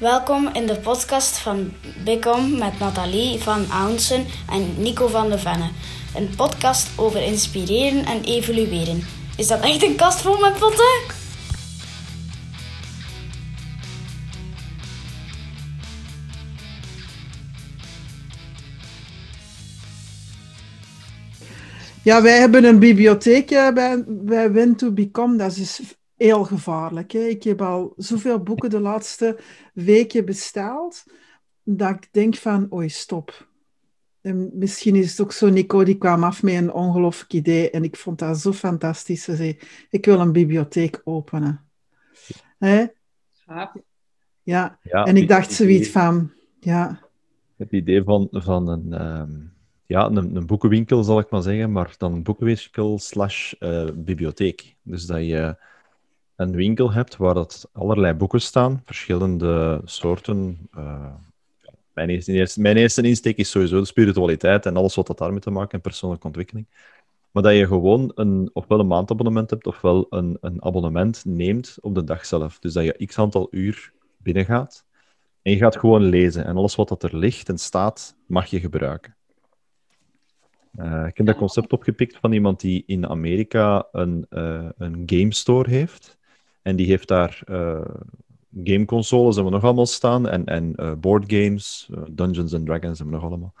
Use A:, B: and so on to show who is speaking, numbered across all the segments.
A: Welkom in de podcast van Bicom met Nathalie van Aunsen en Nico van de Venne. Een podcast over inspireren en evolueren. Is dat echt een kast vol met potten?
B: Ja, wij hebben een bibliotheek eh, bij, bij Win to Become. Dat is heel gevaarlijk. Hè? Ik heb al zoveel boeken de laatste weken besteld, dat ik denk van, oei, stop. En misschien is het ook zo, Nico, die kwam af met een ongelooflijk idee en ik vond dat zo fantastisch. Ze zei, ik wil een bibliotheek openen. Hè? Ja. ja, en ik dacht zoiets van, ja...
C: Het idee van, van een... Ehm, ja, een, een, boekenwinkel, zal ik maar zeggen, maar dan een boekenwinkel slash uh, bibliotheek. Dus dat je een winkel hebt waar dat allerlei boeken staan, verschillende soorten. Uh, mijn, eerste, eerste insteek is sowieso de spiritualiteit en alles wat dat daarmee te maken en persoonlijke ontwikkeling. Maar dat je gewoon een, ofwel een maandabonnement hebt, ofwel een, een abonnement neemt op de dag zelf. Dus dat je x aantal uur binnengaat en je gaat gewoon lezen. En alles wat dat er ligt en staat, mag je gebruiken. Uh, ik heb dat concept opgepikt van iemand die in Amerika een, uh, een game store heeft. En die heeft daar uh, gameconsoles hebben we nog allemaal staan. En, en uh, boardgames, uh, Dungeons and Dragons hebben we nog allemaal.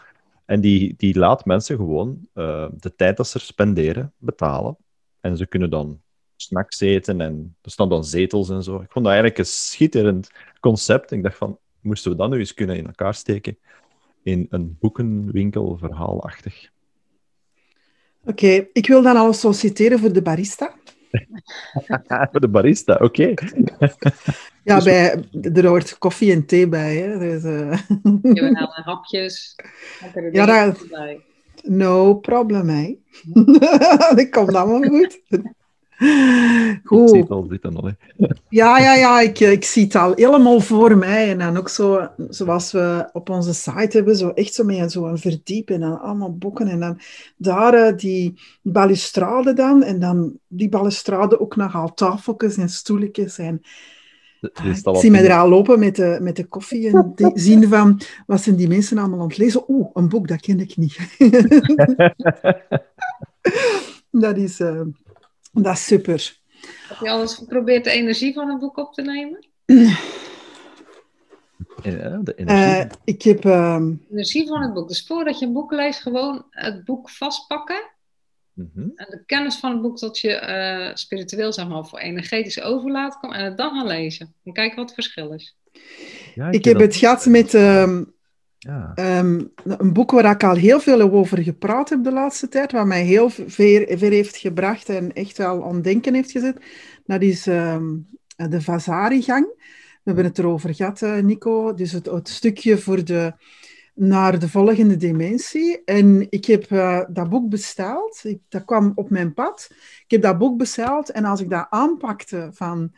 C: En die, die laat mensen gewoon de tijd dat ze er spenderen betalen. En ze kunnen dan snacks eten en er staan dan zetels en zo. Ik vond dat eigenlijk een schitterend concept. Ik dacht van, moesten we dat nu eens kunnen in elkaar steken in een boekenwinkel verhaalachtig.
B: Oké, ik wil dan al solliciteren voor de barista.
C: Voor de barista, oké.
B: ja, bij, er hoort koffie en thee bij. Hè. Dus, uh...
D: Hapjes.
B: Ja, dat... No problem, hè. dat komt allemaal goed.
C: Goed.
B: Ja, ja, ja. Ik, ik zie het al helemaal voor mij. En dan ook zo, zoals we op onze site hebben, zo echt zo met zo'n verdiep en dan allemaal boeken. En dan daar uh, die balustrade dan. En dan die balustrade ook nog al tafeltjes en stoeltjes. En ik zie mij er al lopen met de, met de koffie en zien van, wat zijn die mensen allemaal aan het lezen? Oeh, een boek, dat ken ik niet. dat is... Uh, dat is super.
D: Heb je al eens geprobeerd de energie van een boek op te nemen?
C: Ja, de energie.
B: Uh, ik heb... Uh...
D: De energie van het boek. Dus voordat je een boek leest, gewoon het boek vastpakken. Mm -hmm. En de kennis van het boek tot je uh, spiritueel, zeg maar, of energetisch overlaat komt. En het dan gaan lezen. En kijken wat het verschil is.
B: Ja, ik, ik heb het gehad met... Um, een boek waar ik al heel veel over gepraat heb de laatste tijd, wat mij heel ver, heeft gebracht en echt wel aan denken heeft gezet, dat is um, de Vasari-gang. We hebben het erover gehad, uh, Nico. Dus het, het, stukje voor de, naar de volgende dimensie. En ik heb uh, dat boek besteld. Dat kwam op mijn pad. Ik heb dat boek besteld en als ik dat aanpakte van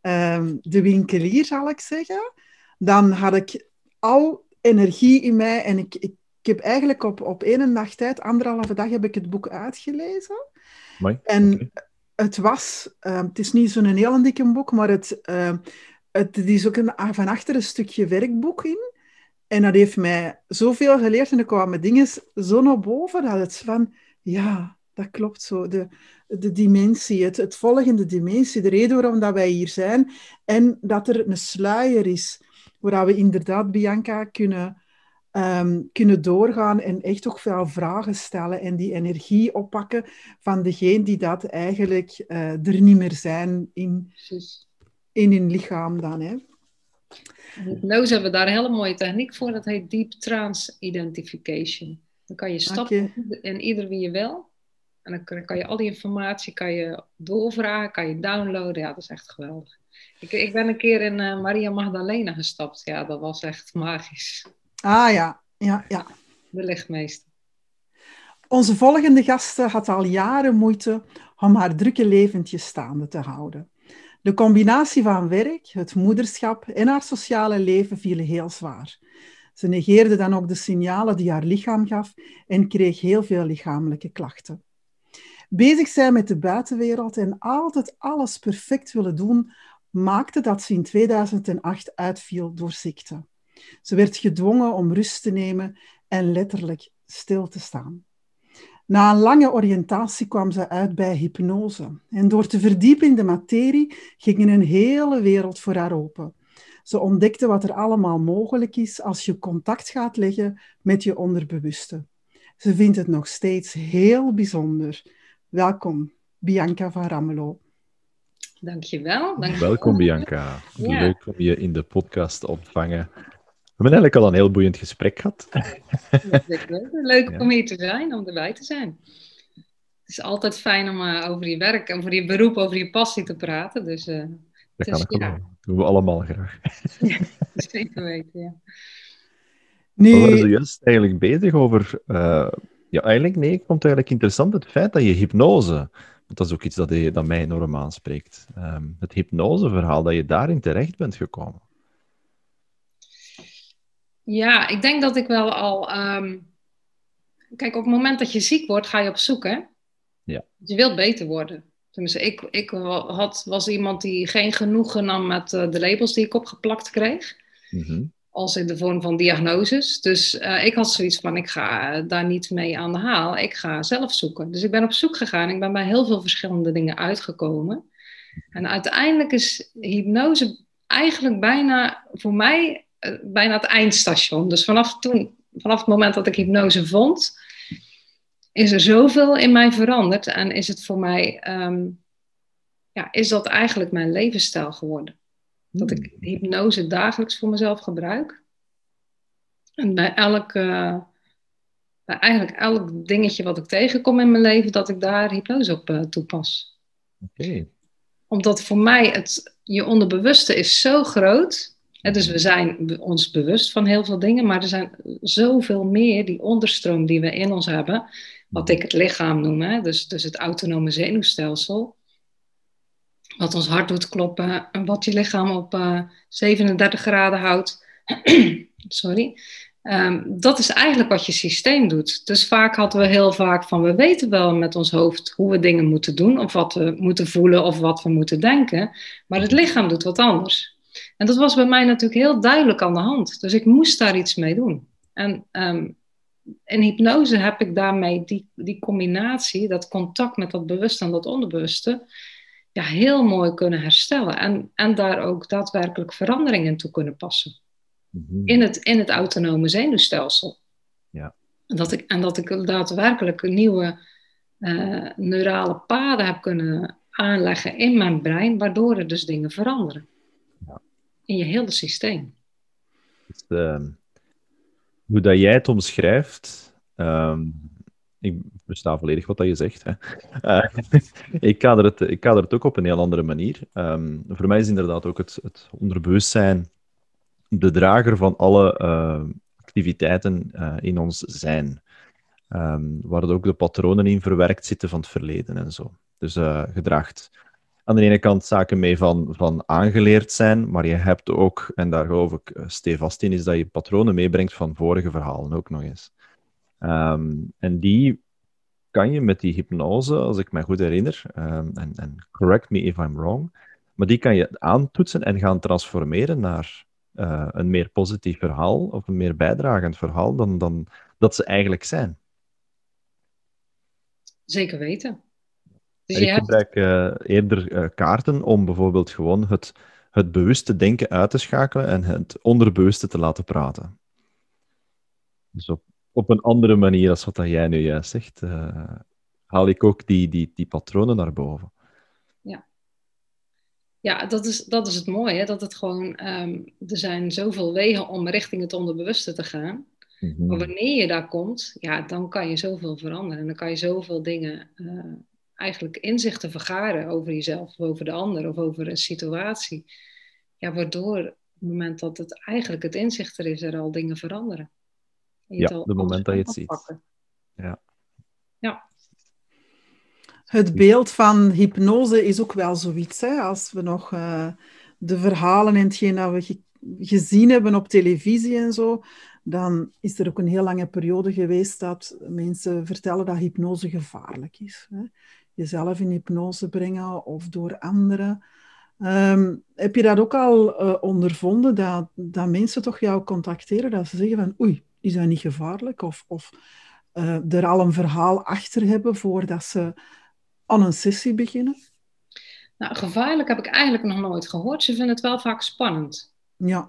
B: um, de winkelier, zal ik zeggen, dan had ik al energie in mij. En ik, ik, ik heb eigenlijk op, op één nacht tijd, anderhalve dag, heb ik het boek uitgelezen.
C: Mooi.
B: En het was, uh, het is niet zo'n heel dikke boek, maar het, uh, het is ook een, van achter een stukje werkboek in. En dat heeft mij zoveel geleerd en er kwamen dingen zo naar boven dat het van, ja, dat klopt zo. De, de dimensie, het, het volgende dimensie, de reden waarom dat wij hier zijn. En dat er een sluier is waar we inderdaad, Bianca, kunnen, um, kunnen doorgaan en echt ook veel vragen stellen en die energie oppakken van degene die dat eigenlijk uh, er niet meer zijn in, in hun lichaam dan. Hè.
D: Hypnose hebben we daar een hele mooie techniek voor, dat heet Deep Trance Identification. Dan kan je stappen okay. in ieder wie je wil. En dan kan je al die informatie kan je doorvragen, kan je downloaden. Ja, dat is echt geweldig. Ik, ik ben een keer in uh, Maria Magdalena gestapt. Ja, dat was echt magisch.
B: Ah ja, ja, ja.
D: De lichtmeester.
B: Onze volgende gast had al jaren moeite om haar drukke leventje staande te houden. De combinatie van werk, het moederschap en haar sociale leven vielen heel zwaar. Ze negeerde dan ook de signalen die haar lichaam gaf en kreeg heel veel lichamelijke klachten. Bezig zijn met de buitenwereld en altijd alles perfect willen doen maakte dat ze in 2008 uitviel door ziekte. Ze werd gedwongen om rust te nemen en letterlijk stil te staan. Na een lange oriëntatie kwam ze uit bij hypnose. En door te verdiepen in de materie ging een hele wereld voor haar open. Ze ontdekte wat er allemaal mogelijk is als je contact gaat leggen met je onderbewuste. Ze vindt het nog steeds heel bijzonder. Welkom, Bianca van Rammelo.
D: Dankjewel. dankjewel.
C: Welkom, Bianca. Leuk om je in de podcast te ontvangen. We hebben eigenlijk al een heel boeiend gesprek gehad.
D: Leuk om hier te zijn, om erbij te zijn. Het is altijd fijn om uh, over je werk en voor je beroep, over je passie te praten. Dus, uh,
C: dat kan ik ja. Dat doen we allemaal graag.
D: ja, zeker weten, ja.
C: Nu... We waren zojuist eigenlijk bezig over... Uh, ja, eigenlijk, nee, ik vond het eigenlijk interessant het feit dat je hypnose... Dat is ook iets dat, je, dat mij enorm aanspreekt. Um, het hypnoseverhaal, dat je daarin terecht bent gekomen.
D: Ja, ik denk dat ik wel al. Um... Kijk, op het moment dat je ziek wordt, ga je op zoek, hè?
C: Ja.
D: Je wilt beter worden. Tenminste, ik, ik had, was iemand die geen genoegen nam met uh, de labels die ik opgeplakt kreeg.
C: Mm
D: Als in de vorm van diagnoses. Dus uh, ik had zoiets van: ik ga daar niet mee aan de haal. Ik ga zelf zoeken. Dus ik ben op zoek gegaan. Ik ben bij heel veel verschillende dingen uitgekomen. En uiteindelijk is hypnose eigenlijk bijna voor mij eh, bijna het eindstation. Dus vanaf toen, vanaf het moment dat ik hypnose vond, is er zoveel in mij veranderd. En is het voor mij, ehm, ja, is dat eigenlijk mijn levensstijl geworden. Dat ik hmm. hypnose dagelijks voor mezelf gebruik. En bij elk, bij eigenlijk elk dingetje wat ik tegenkom in mijn leven, dat ik daar hypnose op uh, toepas.
C: Oké.
D: Omdat voor mij het, je onderbewuste is zo groot dus we zijn ons bewust van heel veel dingen, maar er zijn zoveel meer, die onderstroom die we in ons hebben, wat ik het lichaam noem, hè? Dus, dus het autonome zenuwstelsel, wat ons hart doet kloppen, en wat je lichaam op uh, eh, 37 graden houdt. Sorry. Um, dat is eigenlijk wat je systeem doet. Dus vaak hadden we heel vaak van, we weten wel met ons hoofd hoe we dingen moeten doen, of wat we moeten voelen, of wat we moeten denken, maar het lichaam doet wat anders. En dat was bij mij natuurlijk heel duidelijk aan de hand. Dus ik moest daar iets mee doen. En um, in hypnose heb ik daarmee die, die combinatie, dat contact met dat bewuste en dat onderbewuste, ja, heel mooi kunnen herstellen. En, en daar ook daadwerkelijk veranderingen toe kunnen passen.
C: Mhm.
D: in, het, in het autonome zenuwstelsel.
C: Ja.
D: En, dat ik, en dat ik daadwerkelijk nieuwe uh, neurale paden heb kunnen aanleggen in mijn brein, waardoor er dus dingen veranderen in je hele systeem.
C: Dus, uh, hoe dat jij het omschrijft, uh, ik versta volledig wat dat je zegt. Hè. Uh, ik, kader het, ik kader het ook op een heel andere manier. Um, voor mij is inderdaad ook het, het onderbewustzijn de drager van alle uh, activiteiten uh, in ons zijn. Um, waar ook de patronen in verwerkt zitten van het verleden en zo. Dus gedraagt aan de ene kant zaken mee van, van aangeleerd zijn, maar je hebt ook, en daar geloof ik eh, stevast in, is dat je patronen meebrengt van vorige verhalen ook nog eens. Ehm, en die kan je met die hypnose, als ik me goed herinner, um, en, correct me if I'm wrong, maar die kan je aantoetsen en gaan transformeren naar uh, een meer positief verhaal of een meer bijdragend verhaal dan, dan dat ze eigenlijk zijn.
D: Zeker weten.
C: Dus ik gebruik uh, eerder uh, kaarten om bijvoorbeeld gewoon het, het bewuste denken uit te schakelen en het onderbewuste te laten praten. Dus op, op een andere manier als wat jij nu juist zegt, uh, haal ik ook die, die, die patronen naar boven.
D: Ja, ja dat, is, dat is het mooie, hè? dat het gewoon, um, er zijn zoveel wegen om richting het onderbewuste te gaan.
C: Mm -hmm.
D: Maar wanneer je daar komt, ja, dan kan je zoveel veranderen en dan kan je zoveel dingen eigenlijk inzichten vergaren over jezelf, of over de ander, of over een situatie. Ja, waardoor op het moment dat het eigenlijk het inzicht er is, er al dingen veranderen.
C: Ja, op het moment dat je het ziet. Ja.
D: ja.
B: Het beeld van hypnose is ook wel zoiets. Hè? Als we nog uh, de verhalen en hetgeen dat we ge gezien hebben op televisie en zo, dan is er ook een heel lange periode geweest dat mensen vertellen dat hypnose gevaarlijk is. Hè? jezelf in hypnose brengen of door anderen. Ehm, heb je dat ook al uh, ondervonden, dat, dat mensen toch jou contacteren, dat ze zeggen van oei, is dat niet gevaarlijk? Of, of uh, er al een verhaal achter hebben voordat ze aan een sessie beginnen?
D: Nou, gevaarlijk heb ik eigenlijk nog nooit gehoord. Ze vinden het wel vaak spannend.
B: Ja.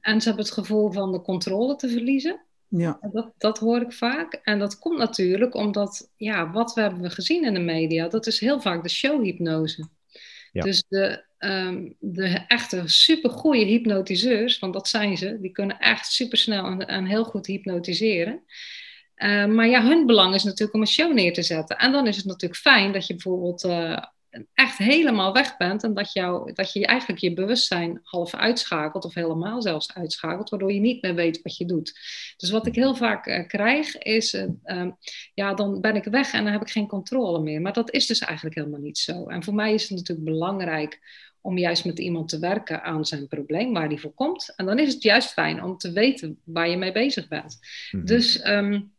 D: En ze hebben het gevoel van de controle te verliezen.
B: Ja.
D: Dat, dat hoor ik vaak. En dat komt natuurlijk omdat, ja, wat we hebben we gezien in de media? Dat is heel vaak de showhypnose. Ja. Dus de, um, de echte supergoeie hypnotiseurs, want dat zijn ze, die kunnen echt supersnel en, en heel goed hypnotiseren. Uh, maar ja, hun belang is natuurlijk om een show neer te zetten. En dan is het natuurlijk fijn dat je bijvoorbeeld uh, echt helemaal weg bent en dat, jou, dat je eigenlijk je bewustzijn half uitschakelt of helemaal zelfs uitschakelt, waardoor je niet meer weet wat je doet. Dus wat ik heel vaak uh, krijg is, uh, ja, dan ben ik weg en dan heb ik geen controle meer. Maar dat is dus eigenlijk helemaal niet zo. En voor mij is het natuurlijk belangrijk om juist met iemand te werken aan zijn probleem, waar die voor komt. En dan is het juist fijn om te weten waar je mee bezig bent. Mm -hmm. Dus um,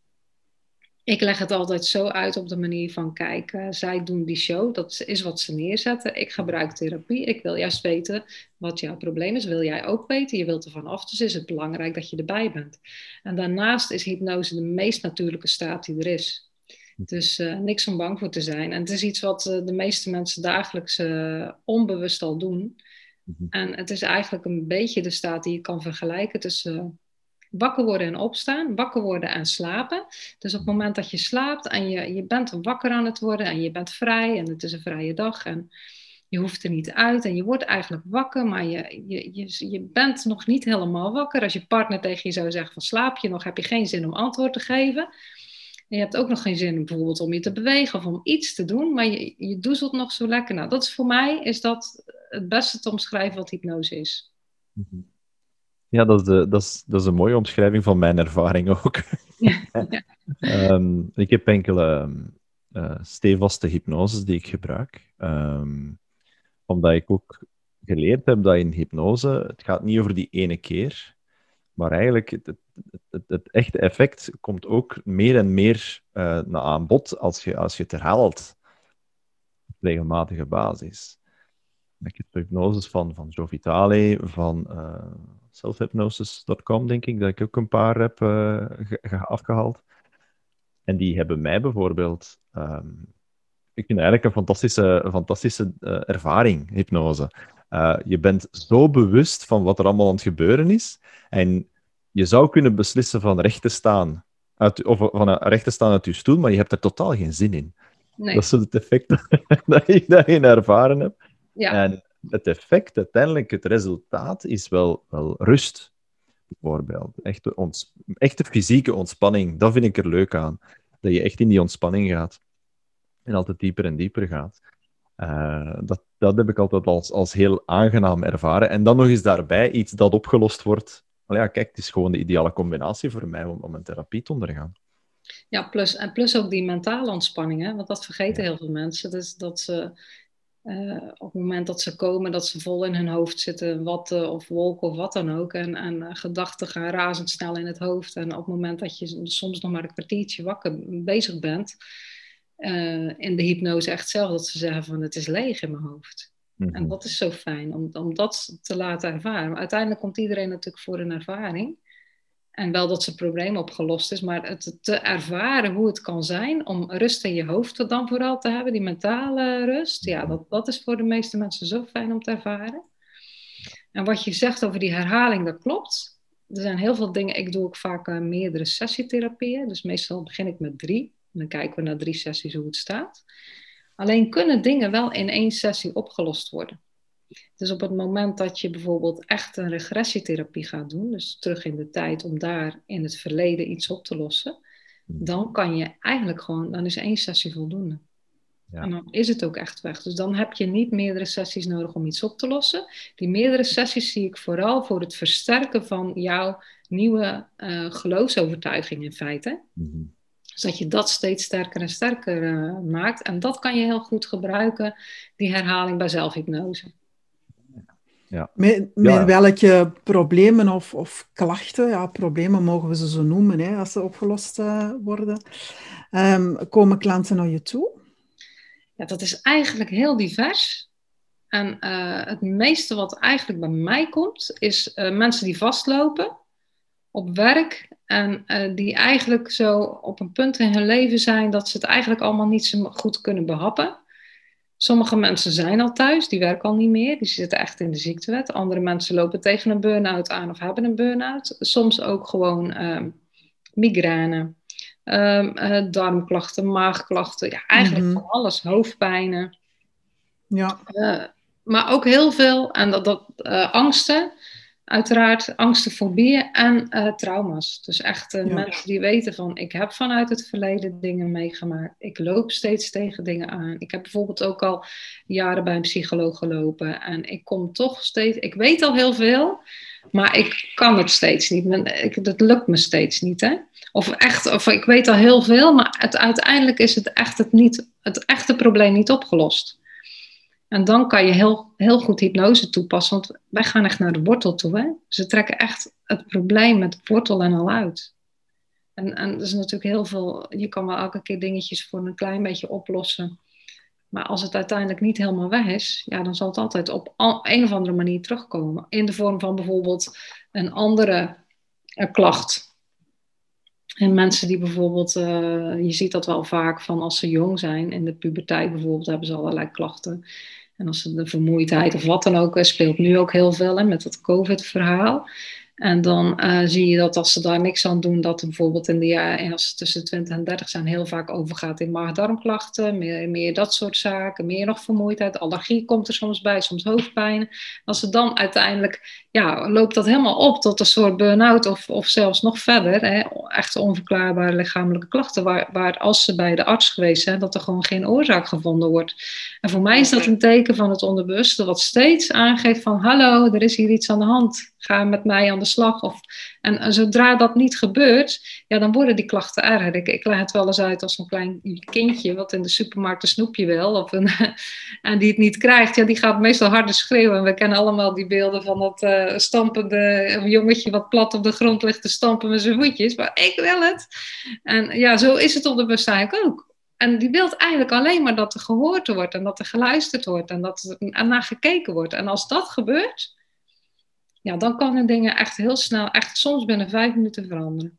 D: ik leg het altijd zo uit op de manier van, kijk, uh, zij doen die show, dat is wat ze neerzetten. Ik gebruik therapie, ik wil juist weten wat jouw probleem is, wil jij ook weten, je wilt er vanaf, dus is het belangrijk dat je erbij bent. En daarnaast is hypnose de meest natuurlijke staat die er is. Dus uh, niks om bang voor te zijn. En het is iets wat uh, de meeste mensen dagelijks onbewust al doen. Mm-hmm. En het is eigenlijk een beetje de staat die je kan vergelijken tussen wakker worden en opstaan, wakker worden en slapen. Dus op het moment dat je slaapt en je, je bent wakker aan het worden en je bent vrij en het is een vrije dag en je hoeft er niet uit en je wordt eigenlijk wakker, maar je, je, je, je bent nog niet helemaal wakker. Als je partner tegen je zou zeggen van slaap je nog, heb je geen zin om antwoord te geven. En je hebt ook nog geen zin bijvoorbeeld om je te bewegen of om iets te doen, maar je, je doezelt nog zo lekker. Nou, dat is voor mij is dat het beste te omschrijven wat hypnose is.
C: Mm-hmm. Ja, dat is, de, dat, is, dat is een mooie omschrijving van mijn ervaring ook. Ja, um, ik heb enkele uh, stevaste hypnoses die ik gebruik. Um, omdat ik ook geleerd heb dat in hypnose, het gaat niet over die ene keer, maar eigenlijk het, het, het, echte effect komt ook meer en meer uh, naar aan bod als je, als je het herhaalt op regelmatige basis. Ik heb hypnoses van, van Joe Vitale, van uh, selfhypnosis.com, denk ik, dat ik ook een paar heb uh, afgehaald. En die hebben mij bijvoorbeeld... Um, ik vind eigenlijk een fantastische, fantastische ervaring, hypnose. Uh, je bent zo bewust van wat er allemaal aan het gebeuren is. En je zou kunnen beslissen van recht te staan, uit, of van recht te staan uit je stoel, maar je hebt er totaal geen zin in. Nee. Dat is het effect dat ik daarin ervaren heb. Ja. En het effect, uiteindelijk, het resultaat is wel, wel rust, bijvoorbeeld. Echte, ons, echte fysieke ontspanning, dat vind ik er leuk aan. Dat je echt in die ontspanning gaat. En altijd dieper en dieper gaat. Uh, dat, dat heb ik altijd als, als heel aangenaam ervaren. En dan nog eens daarbij iets dat opgelost wordt. Nou ja, kijk, het is gewoon de ideale combinatie voor mij om, om een therapie te ondergaan.
D: Ja, plus, en plus ook die mentale ontspanning, hè? want dat vergeten ja. heel veel mensen. Dus dat ze uh, op het moment dat ze komen, dat ze vol in hun hoofd zitten, wat uh, of wolken of wat dan ook. En, en uh, gedachten gaan razendsnel in het hoofd. En op het moment dat je soms nog maar een kwartiertje wakker bezig bent, in de hypnose echt zelf, dat ze zeggen van het is leeg in mijn hoofd. En dat is zo fijn om, om dat te laten ervaren. Maar uiteindelijk komt iedereen natuurlijk voor een ervaring. En wel dat zijn probleem opgelost is, maar het te ervaren hoe het kan zijn om rust in je hoofd dan vooral te hebben, die mentale rust, ja, dat, dat is voor de meeste mensen zo fijn om te ervaren. En wat je zegt over die herhaling, dat klopt. Er zijn heel veel dingen, ik doe ook vaak uh, meerdere sessietherapieën, dus meestal begin ik met drie. En dan kijken we naar drie sessies hoe het staat. Alleen kunnen dingen wel in één sessie opgelost worden. Dus op het moment dat je bijvoorbeeld echt een regressietherapie gaat doen, dus terug in de tijd om daar in het verleden iets op te lossen, hmm. dan kan je eigenlijk gewoon, dan is één sessie voldoende. Ja. En dan is het ook echt weg. Dus dan heb je niet meerdere sessies nodig om iets op te lossen. Die meerdere sessies zie ik vooral voor het versterken van jouw nieuwe uh, geloofsovertuiging in feite. Mm-hmm. Dus dat je dat steeds sterker en sterker uh, maakt. En dat kan je heel goed gebruiken, die herhaling bij zelfhypnose.
B: Ja. Met, met ja. welke problemen of, of klachten, ja, problemen mogen we ze zo noemen, hè, als ze opgelost uh, worden, um, komen klanten naar je toe?
D: Ja, dat is eigenlijk heel divers. En het meeste wat eigenlijk bij mij komt, is mensen die vastlopen op werk en die eigenlijk zo op een punt in hun leven zijn dat ze het eigenlijk allemaal niet zo goed kunnen behappen. Sommige mensen zijn al thuis, die werken al niet meer, die zitten echt in de ziektewet. Andere mensen lopen tegen een burn-out aan of hebben een burn-out. Soms ook gewoon um, migraine, um, darmklachten, maagklachten, ja, eigenlijk mhm. van alles, hoofdpijnen. Ja. Uh, maar ook heel veel, en dat, dat uh, angsten uiteraard angsten, fobieën en uh, trauma's. Dus echt uh, mensen die weten van, ik heb vanuit het verleden dingen meegemaakt. Ik loop steeds tegen dingen aan. Ik heb bijvoorbeeld ook al jaren bij een psycholoog gelopen. En ik kom toch steeds, ik weet al heel veel, maar ik kan het steeds niet. Ik, dat lukt me steeds niet, hè. Of echt, of ik weet al heel veel, maar het, uiteindelijk is het echt het, niet, het echte probleem niet opgelost. En dan kan je heel, heel goed hypnose toepassen, want wij gaan echt naar de wortel toe. Hè? Ze trekken echt het probleem met wortel en al uit. En, en er is natuurlijk heel veel, je kan wel elke keer dingetjes voor een klein beetje oplossen. Maar als het uiteindelijk niet helemaal weg is, ja, dan zal het altijd op een of andere manier terugkomen. In de vorm van bijvoorbeeld een andere een klacht. En mensen die bijvoorbeeld, uh, je ziet dat wel vaak van als ze jong zijn, in de puberteit bijvoorbeeld, hebben ze allerlei klachten. En als de vermoeidheid of wat dan ook eh, speelt nu ook heel veel hè, met dat COVID-verhaal. En dan uh, zie je dat als ze daar niks aan doen, dat bijvoorbeeld in de jaren, als ze tussen 20 en 30 zijn, heel vaak overgaat in maag-darmklachten, meer, meer dat soort zaken, meer nog vermoeidheid, allergie komt er soms bij, soms hoofdpijn. Als ze dan uiteindelijk, ja, loopt dat helemaal op tot een soort burn-out of, of zelfs nog verder, hè, echt onverklaarbare lichamelijke klachten, waar, waar als ze bij de arts geweest zijn, dat er gewoon geen oorzaak gevonden wordt. En voor mij is dat een teken van het onderbewuste, wat steeds aangeeft van, hallo, er is hier iets aan de hand ga met mij aan de slag. Of, en, zodra dat niet gebeurt, ja, dan worden die klachten erger. Ik, ik leg het wel eens uit als een klein kindje wat in de supermarkt een snoepje wil of een, en die het niet krijgt. Ja, die gaat meestal harder schreeuwen. we kennen allemaal die beelden van dat uh, stampende jongetje wat plat op de grond ligt te stampen met zijn voetjes. Maar ik wil het. En ja, zo is het op de eigenlijk ook. En die wil eigenlijk alleen maar dat er gehoord wordt en dat er geluisterd wordt en dat er naar gekeken wordt. En als dat gebeurt, ja, dan kunnen dingen echt heel snel, echt soms binnen vijf minuten veranderen.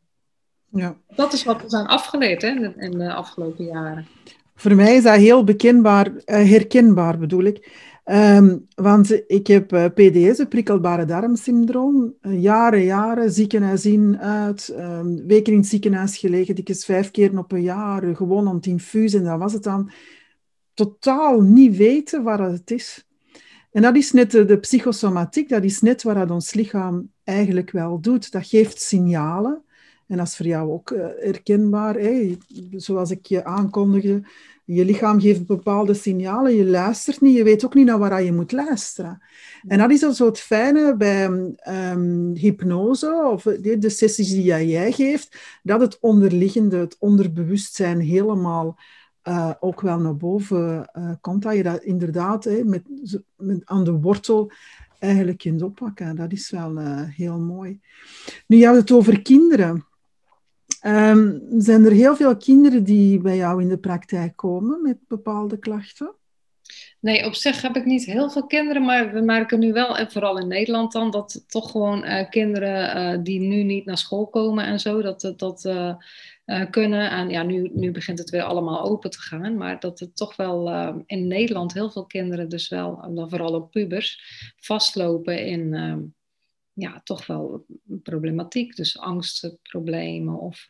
D: Ja. Dat is wat we zijn afgeleerd hè, in de afgelopen jaren.
B: Voor mij is dat heel bekenbaar, uh, herkenbaar bedoel ik. Um, want ik heb eh, PDS, een prikkelbare darmsyndroom, uh, jaren, jaren, ziekenhuis in, uit, um, weken in het ziekenhuis gelegen, dikwijls vijf keer op een jaar, gewoon aan het infuus, en dat was het dan. Totaal niet weten waar het is. En dat is net de, psychosomatiek, dat is net wat ons lichaam eigenlijk wel doet. Dat geeft signalen. En dat is voor jou ook uh, herkenbaar. Zoals ik je aankondigde, je lichaam geeft bepaalde signalen, je luistert niet, je weet ook niet naar waar je moet luisteren. En dat is zo het fijne bij um, hypnose, of de, de sessies die jij geeft, dat het onderliggende, het onderbewustzijn helemaal uh, ook wel naar boven uh, komt, dat je dat inderdaad met, met, aan de wortel eigenlijk kunt oppakken. Dat is wel uh, heel mooi. Nu, je had het over kinderen. Um, zijn er heel veel kinderen die bij jou in de praktijk komen met bepaalde klachten?
D: Nee, op zich heb ik niet heel veel kinderen, maar we merken nu wel, en vooral in Nederland dan, dat toch gewoon uh, kinderen uh, die nu niet naar school komen en zo, dat, dat uh, kunnen. En ja, nu, nu begint het weer allemaal open te gaan, maar dat het toch wel in Nederland heel veel kinderen, dus wel, dan vooral ook pubers, vastlopen in ja, toch wel problematiek. Dus angstproblemen of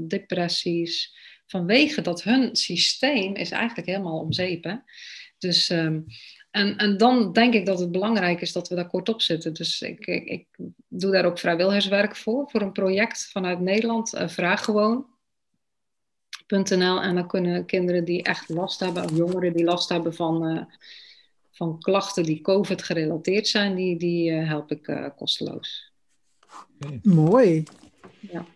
D: depressies. Vanwege dat hun systeem is eigenlijk helemaal om zeep. Dus, um, en, en dan denk ik dat het belangrijk is dat we daar kort op zitten. Dus ik, ik, ik doe daar ook vrijwilligerswerk voor, voor een project vanuit Nederland. Uh, vraag gewoon. .nl, en dan kunnen kinderen die echt last hebben, of jongeren die last hebben van, uh, van klachten die COVID gerelateerd zijn, die, die uh, help ik kosteloos.
B: Mooi.
D: Ja.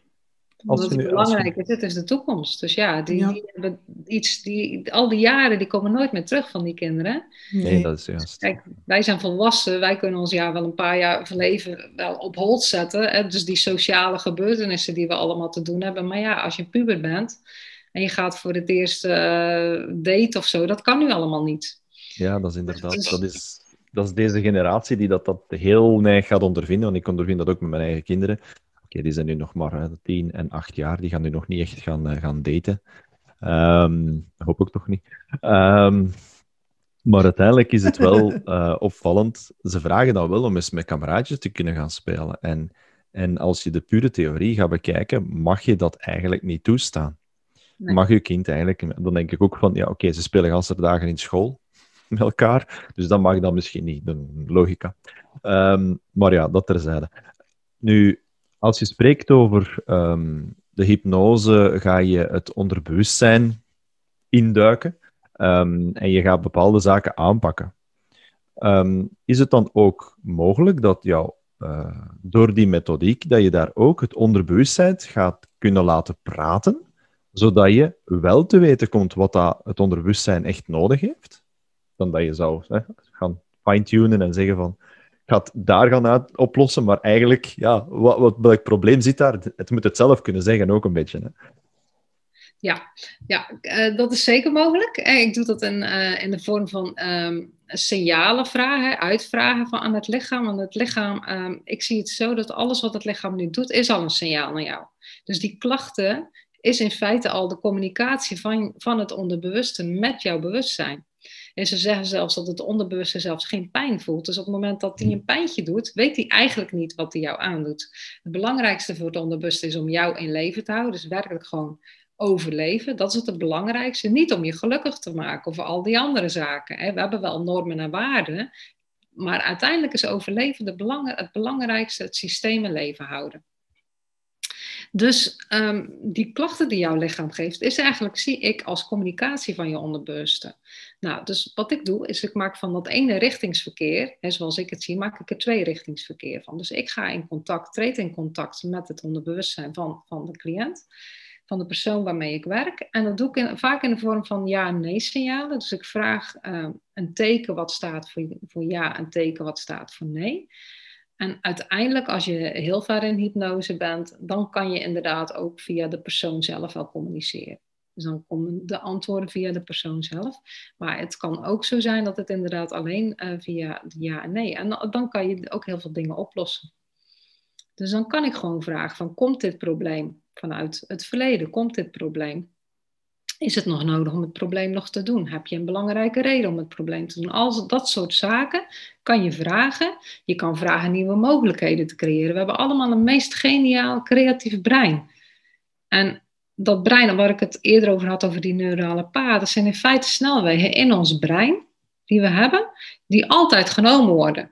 D: Als is belangrijk is, het is de toekomst. Dus ja, die, die, hebben iets, die, al die jaren die komen nooit meer terug van die kinderen.
C: Nee, dat is juist.
D: Kijk, wij zijn volwassen, wij kunnen ons jaar wel een paar jaar van leven wel op hold zetten. Hè? Dus die sociale gebeurtenissen die we allemaal te doen hebben. Maar ja, als je puber bent en je gaat voor het eerst uh, date of zo, dat kan nu allemaal niet.
C: Ja, dat is inderdaad, dus dat is dat is deze generatie die dat, dat heel neig gaat ondervinden, want ik ondervind dat ook met mijn eigen kinderen. Die zijn nu nog maar tien en acht jaar, die gaan nu nog niet echt gaan, uh, gaan daten. Um, hoop ik toch niet. Um, maar uiteindelijk is het wel uh, opvallend. Ze vragen dan wel om eens met kameraadjes te kunnen gaan spelen. En, en als je de pure theorie gaat bekijken, mag je dat eigenlijk niet toestaan. Nee. Mag je kind eigenlijk... Dan denk ik ook van, ja, oké, ze spelen ganse dagen in school met elkaar, dus dat mag dan misschien niet. De logica. Um, maar ja, dat terzijde. Nu, als je spreekt over um, de hypnose, ga je het onderbewustzijn induiken. Um, en je gaat bepaalde zaken aanpakken. Um, is het dan ook mogelijk dat jou, uh, door die methodiek, dat je daar ook het onderbewustzijn gaat kunnen laten praten, zodat je wel te weten komt wat dat het onderbewustzijn echt nodig heeft? Dan dat je zou hè, gaan fine-tunen en zeggen van, ik ga het daar gaan uit oplossen, maar eigenlijk, ja, wat, wat, welk probleem zit daar? Het moet het zelf kunnen zeggen ook een beetje. Hè?
D: Ja, ja uh, dat is zeker mogelijk. En ik doe dat in, uh, in de vorm van um, signalen vragen, uitvragen van aan het lichaam. Want het lichaam, um, ik zie het zo dat alles wat het lichaam nu doet, is al een signaal naar jou. Dus die klachten is in feite al de communicatie van, van het onderbewuste met jouw bewustzijn. En ze zeggen zelfs dat het onderbewuste zelfs geen pijn voelt. Dus op het moment dat hij een pijntje doet, weet hij eigenlijk niet wat hij jou aandoet. Het belangrijkste voor het onderbewuste is om jou in leven te houden. Dus werkelijk gewoon overleven. Dat is het, het belangrijkste. Niet om je gelukkig te maken of al die andere zaken. We hebben wel normen en waarden. Maar uiteindelijk is overleven de belang, het belangrijkste, het systeem in leven houden. Dus um, die klachten die jouw lichaam geeft, is eigenlijk, zie ik, als communicatie van je onderbewuste. Nou, dus wat ik doe, is ik maak van dat ene richtingsverkeer, hè, zoals ik het zie, maak ik er twee richtingsverkeer van. Dus ik ga in contact, treed in contact met het onderbewustzijn van, van de cliënt van de persoon waarmee ik werk. En dat doe ik vaak in de vorm van ja- en nee-signalen. Dus ik vraag uh, een teken wat staat voor, voor ja, een teken wat staat voor nee. En uiteindelijk, als je heel ver in hypnose bent, dan kan je inderdaad ook via de persoon zelf wel communiceren. Dus dan komen de antwoorden via de persoon zelf. Maar het kan ook zo zijn dat het inderdaad alleen uh, via ja en nee. En dan kan je ook heel veel dingen oplossen. Dus dan kan ik gewoon vragen van, komt dit probleem vanuit het verleden? Komt dit probleem? Is het nog nodig om het probleem nog te doen? Heb je een belangrijke reden om het probleem te doen? Al dat soort zaken kan je vragen. Je kan vragen nieuwe mogelijkheden te creëren. We hebben allemaal een meest geniaal creatief brein. En dat brein, waar ik het eerder over had, over die neurale paden, zijn in feite snelwegen in ons brein die we hebben, die altijd genomen worden.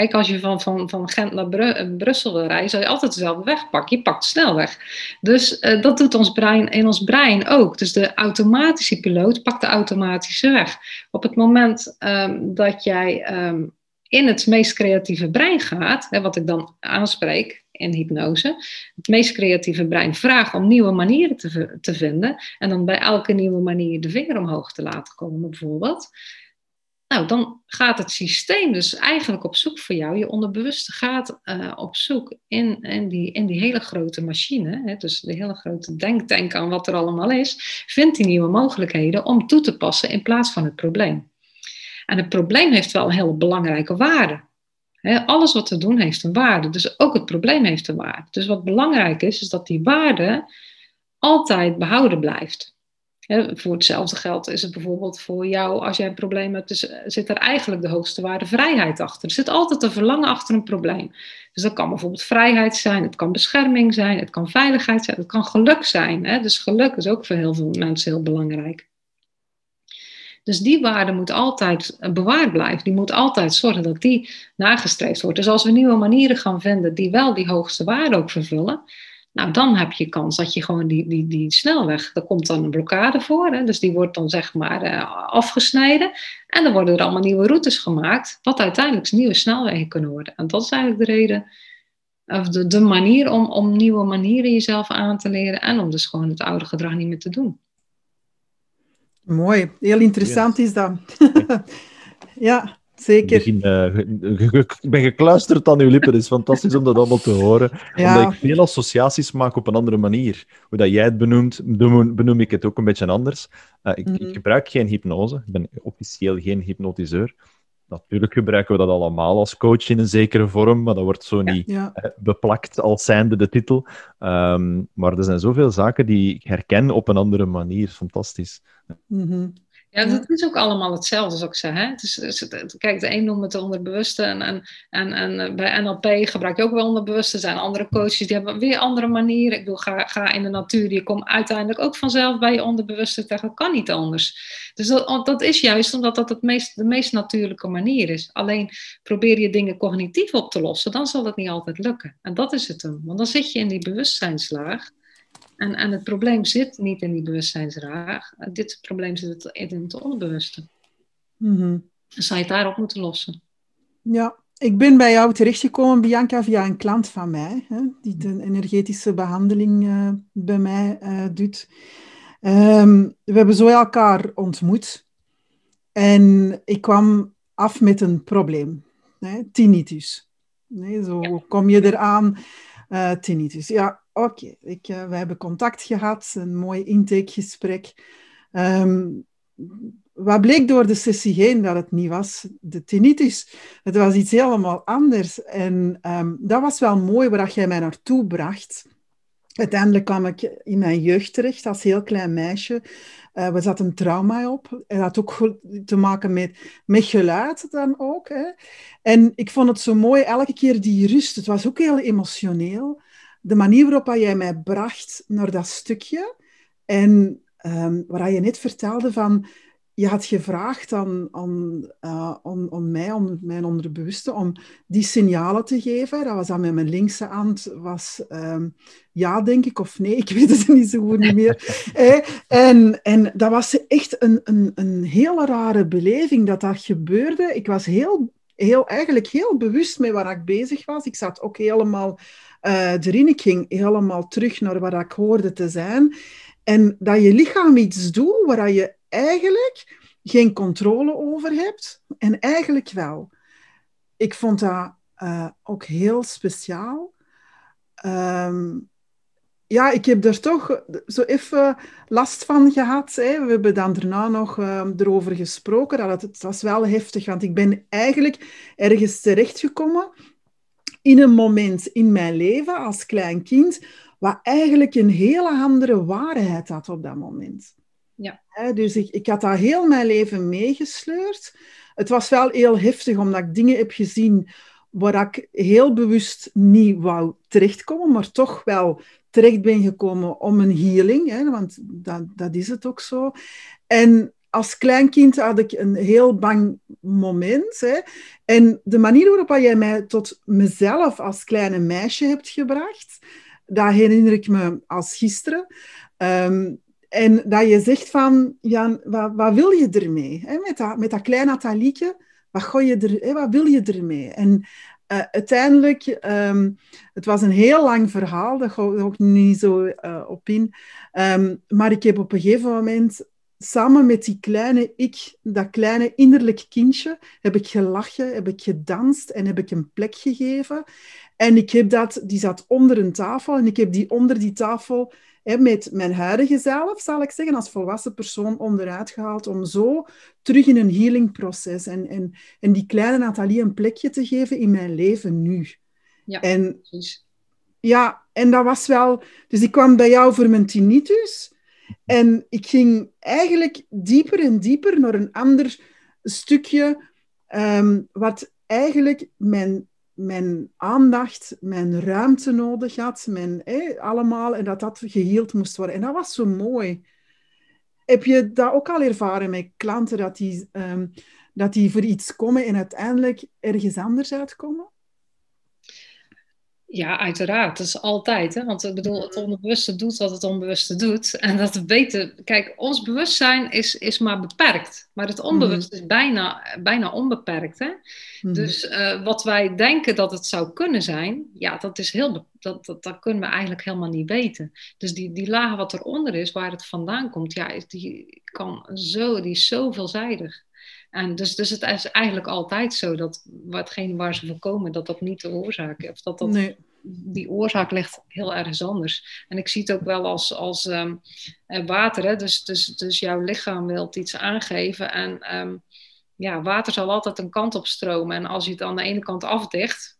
D: Kijk, als je van, van, van Gent naar eh, Brussel wil rijden, zal je altijd dezelfde weg pakken. Je pakt de snelweg. Dus uh, dat doet ons brein in ons brein ook. Dus de automatische piloot pakt de automatische weg. Op het moment um, dat jij um, in het meest creatieve brein gaat, hè, wat ik dan aanspreek in hypnose, het meest creatieve brein vraagt om nieuwe manieren te, te vinden en dan bij elke nieuwe manier de vinger omhoog te laten komen, bijvoorbeeld. Nou, dan gaat het systeem dus eigenlijk op zoek voor jou. Je onderbewuste gaat uh, op zoek in, in, die, in die hele grote machine. Hè, dus de hele grote denktank aan wat er allemaal is. Vindt die nieuwe mogelijkheden om toe te passen in plaats van het probleem. En het probleem heeft wel een hele belangrijke waarde. Hè, alles wat we doen heeft een waarde. Dus ook het probleem heeft een waarde. Dus wat belangrijk is, is dat die waarde altijd behouden blijft voor hetzelfde geld is het bijvoorbeeld voor jou, als jij een probleem hebt, dus zit er eigenlijk de hoogste waarde vrijheid achter. Er zit altijd een verlangen achter een probleem. Dus dat kan bijvoorbeeld vrijheid zijn, het kan bescherming zijn, het kan veiligheid zijn, het kan geluk zijn. Dus geluk is ook voor heel veel mensen heel belangrijk. Dus die waarde moet altijd bewaard blijven. Die moet altijd zorgen dat die nagestreefd wordt. Dus als we nieuwe manieren gaan vinden die wel die hoogste waarde ook vervullen, nou, dan heb je kans dat je gewoon die, die, die snelweg, daar komt dan een blokkade voor. Hè? Dus die wordt dan zeg maar uh, afgesneden. En dan worden er allemaal nieuwe routes gemaakt, wat uiteindelijk nieuwe snelwegen kunnen worden. En dat is eigenlijk de reden, of de, de manier om, om nieuwe manieren jezelf aan te leren en om dus gewoon het oude gedrag niet meer te doen.
B: Mooi, heel interessant is dat. ja. Zeker.
C: Begin, uh, ik ben gekluisterd aan uw lippen. Het is fantastisch om dat allemaal te horen. Ja. Omdat ik veel associaties maak op een andere manier. Hoe dat jij het benoemt, benoem ik het ook een beetje anders. Uh, ik, mm ik, gebruik geen hypnose. Ik ben officieel geen hypnotiseur. Natuurlijk gebruiken we dat allemaal als coach in een zekere vorm, maar dat wordt zo niet beplakt als zijnde de titel. Um, maar er zijn zoveel zaken die ik herken op een andere manier. Fantastisch.
D: Mm ja, dat is ook allemaal hetzelfde, zoals ik. Hè? Het is, kijk, de een noemt het onderbewuste en, en, en, en eh, bij NLP gebruik je ook wel onderbewuste. Er zijn andere coaches die hebben weer andere manieren. Ik bedoel, ga, ga in de natuur, je komt uiteindelijk ook vanzelf bij je onderbewuste terecht. Dat kan niet anders. Dus dat, dat is juist omdat dat het meest, de meest natuurlijke manier is. Alleen probeer je dingen cognitief op te lossen, dan zal het niet altijd lukken. En dat is het hem. Want dan zit je in die bewustzijnslaag. En, en het probleem zit niet in die bewustzijnsraag. Dit probleem zit in het onderbewuste. Mm -hmm. Dan zou je het daarop moeten lossen.
B: Ja, ik ben bij jou terechtgekomen, Bianca, via een klant van mij, hè, die een energetische behandeling uh, bij mij uh, doet. Um, we hebben zo elkaar ontmoet en ik kwam af met een probleem, hè, tinnitus. Nee, zo ja. kom je eraan, uh, tinnitus. Ja, Oké, uh, we hebben contact gehad, een mooi intakegesprek. Um, wat bleek door de sessie heen dat het niet was de tinnitus. Het was iets helemaal anders. En um, dat was wel mooi waar jij mij naartoe bracht. Uiteindelijk kwam ik in mijn jeugd terecht als heel klein meisje. Uh, we zat een trauma op. En dat had ook te maken met, met geluid dan ook. Hè. En ik vond het zo mooi, elke keer die rust. Het was ook heel emotioneel de manier waarop jij mij bracht naar dat stukje. En um, waar je net vertelde van, je had gevraagd aan, aan, uh, aan, aan, mij, aan mijn onderbewuste, om die signalen te geven. Dat was aan met mijn linkse hand, was um, ja, denk ik, of nee, ik weet het niet zo goed meer. en, en dat was echt een, een, een hele rare beleving dat dat gebeurde. Ik was heel, heel, eigenlijk heel bewust met waar ik bezig was. Ik zat ook helemaal uh, erin. Ik ging helemaal terug naar waar ik hoorde te zijn. En dat je lichaam iets doet waar je eigenlijk geen controle over hebt. En eigenlijk wel. Ik vond dat uh, ook heel speciaal. Um, ja, ik heb er toch zo even last van gehad. Hè. We hebben dan daarna nog uh, erover gesproken. Dat het, het was wel heftig, want ik ben eigenlijk ergens terechtgekomen in een moment in mijn leven als klein kind, wat eigenlijk een hele andere waarheid had op dat moment. Ja. dus ik, ik had dat heel mijn leven meegesleurd. Het was wel heel heftig, omdat ik dingen heb gezien waar ik heel bewust niet wou terechtkomen, maar toch wel terecht ben gekomen om een healing, hè, want dat, dat is het ook zo. En als kleinkind had ik een heel bang moment. Hè. En de manier waarop jij mij tot mezelf als kleine meisje hebt gebracht, dat herinner ik me als gisteren. Um, en dat je zegt van, Jan, wat, wil je ermee? Hè? Met, dat, met dat kleine Atalieke, wat, gooi je er, hè? wat wil je ermee? En uh, uiteindelijk, um, het was een heel lang verhaal, daar ga ik ook niet zo uh, op in. Um, maar ik heb op een gegeven moment samen met die kleine ik, dat kleine innerlijk kindje, heb ik gelachen, heb ik gedanst en heb ik een plek gegeven. En ik heb dat, die zat onder een tafel en ik heb die onder die tafel hè, met mijn huidige zelf, zal ik zeggen, als volwassen persoon onderuit gehaald om zo terug in een healingproces en, en, en die kleine Nathalie een plekje te geven in mijn leven nu. Ja, en, precies. Ja, en dat was wel... Dus ik kwam bij jou voor mijn tinnitus... En ik ging eigenlijk dieper en dieper naar een ander stukje, um, wat eigenlijk mijn, mijn aandacht, mijn ruimte nodig had, mijn, allemaal, en dat dat geheeld moest worden. En dat was zo mooi. Heb je dat ook al ervaren met klanten, dat die, um, dat die voor iets komen en uiteindelijk ergens anders uitkomen?
D: Ja, uiteraard. Dat is altijd. Hè? Want ik bedoel, het onderbewuste doet wat het onbewuste doet. En dat weten. Kijk, ons bewustzijn is, is maar beperkt. Maar het mhm. onbewuste is bijna, bijna onbeperkt. Hè? Mhm. Dus uh, wat wij denken dat het zou kunnen zijn, ja, dat is heel. Dat, dat, dat kunnen we eigenlijk helemaal niet weten. Dus die, die laag wat eronder is, waar het vandaan komt, ja, die, kan zo, die is zo veelzijdig. En dus, dus het is eigenlijk altijd zo dat watgene waar ze voor komen, dat dat niet de oorzaak is. Of dat dat, nee. Die oorzaak ligt heel ergens anders. En ik zie het ook wel als, als um, water. Hè? Dus, dus, dus jouw lichaam wil iets aangeven. En um, ja, water zal altijd een kant op stromen. En als je het aan de ene kant afdicht,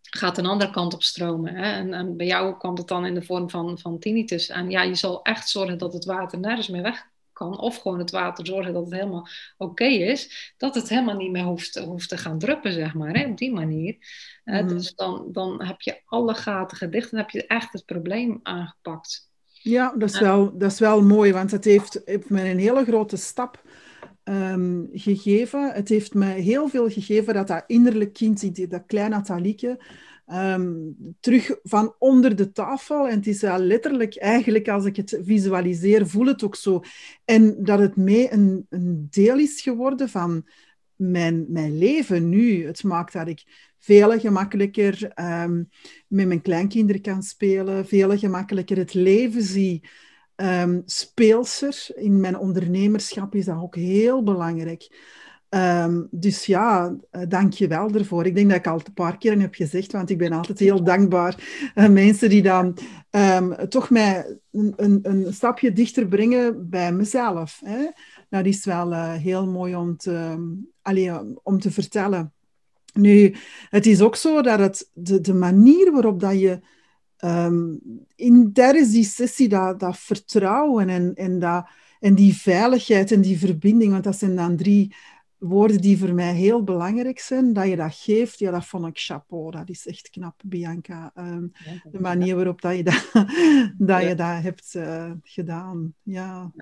D: gaat een andere kant op stromen. Hè? En, en, bij jou komt het dan in de vorm van, van tinnitus. En ja, je zal echt zorgen dat het water nergens meer weg kan. Of gewoon het water zorgen dat het helemaal oké is. Dat het helemaal niet meer hoeft, hoeft te gaan druppen, zeg maar. Hè? Op die manier. Mm Dus dan, dan heb je alle gaten gedicht. En heb je echt het probleem aangepakt.
B: Ja, dat is, wel, dat is wel mooi. Want het heeft, heeft me een hele grote stap um, gegeven. Het heeft me heel veel gegeven dat dat innerlijk kind, dat kleine Natalieke, um, terug van onder de tafel. En het is letterlijk, eigenlijk als ik het visualiseer, voel het ook zo. En dat het mee een, een deel is geworden van mijn, mijn leven nu. Het maakt dat ik veel gemakkelijker um, met mijn kleinkinderen kan spelen, veel gemakkelijker het leven zie um, speelser. In mijn ondernemerschap is dat ook heel belangrijk. Um, dus ja, uh, dank je wel ervoor. Ik denk dat ik al een paar keer heb gezegd, want ik ben altijd heel dankbaar. Uh, mensen die dan um, toch mij een, een, een, stapje dichter brengen bij mezelf. Hè. Dat is wel uh, heel mooi om te, allee, om te vertellen. Nu, het is ook zo dat het, de, de manier waarop dat je um, in, tijdens die sessie dat, dat vertrouwen en, en, dat, en die veiligheid en die verbinding, want dat zijn dan drie woorden die voor mij heel belangrijk zijn, dat je dat geeft, ja, dat vond ik chapeau. Dat is echt knap, Bianca. Um, de manier waarop dat je dat, dat, je dat hebt uh, gedaan. Ja.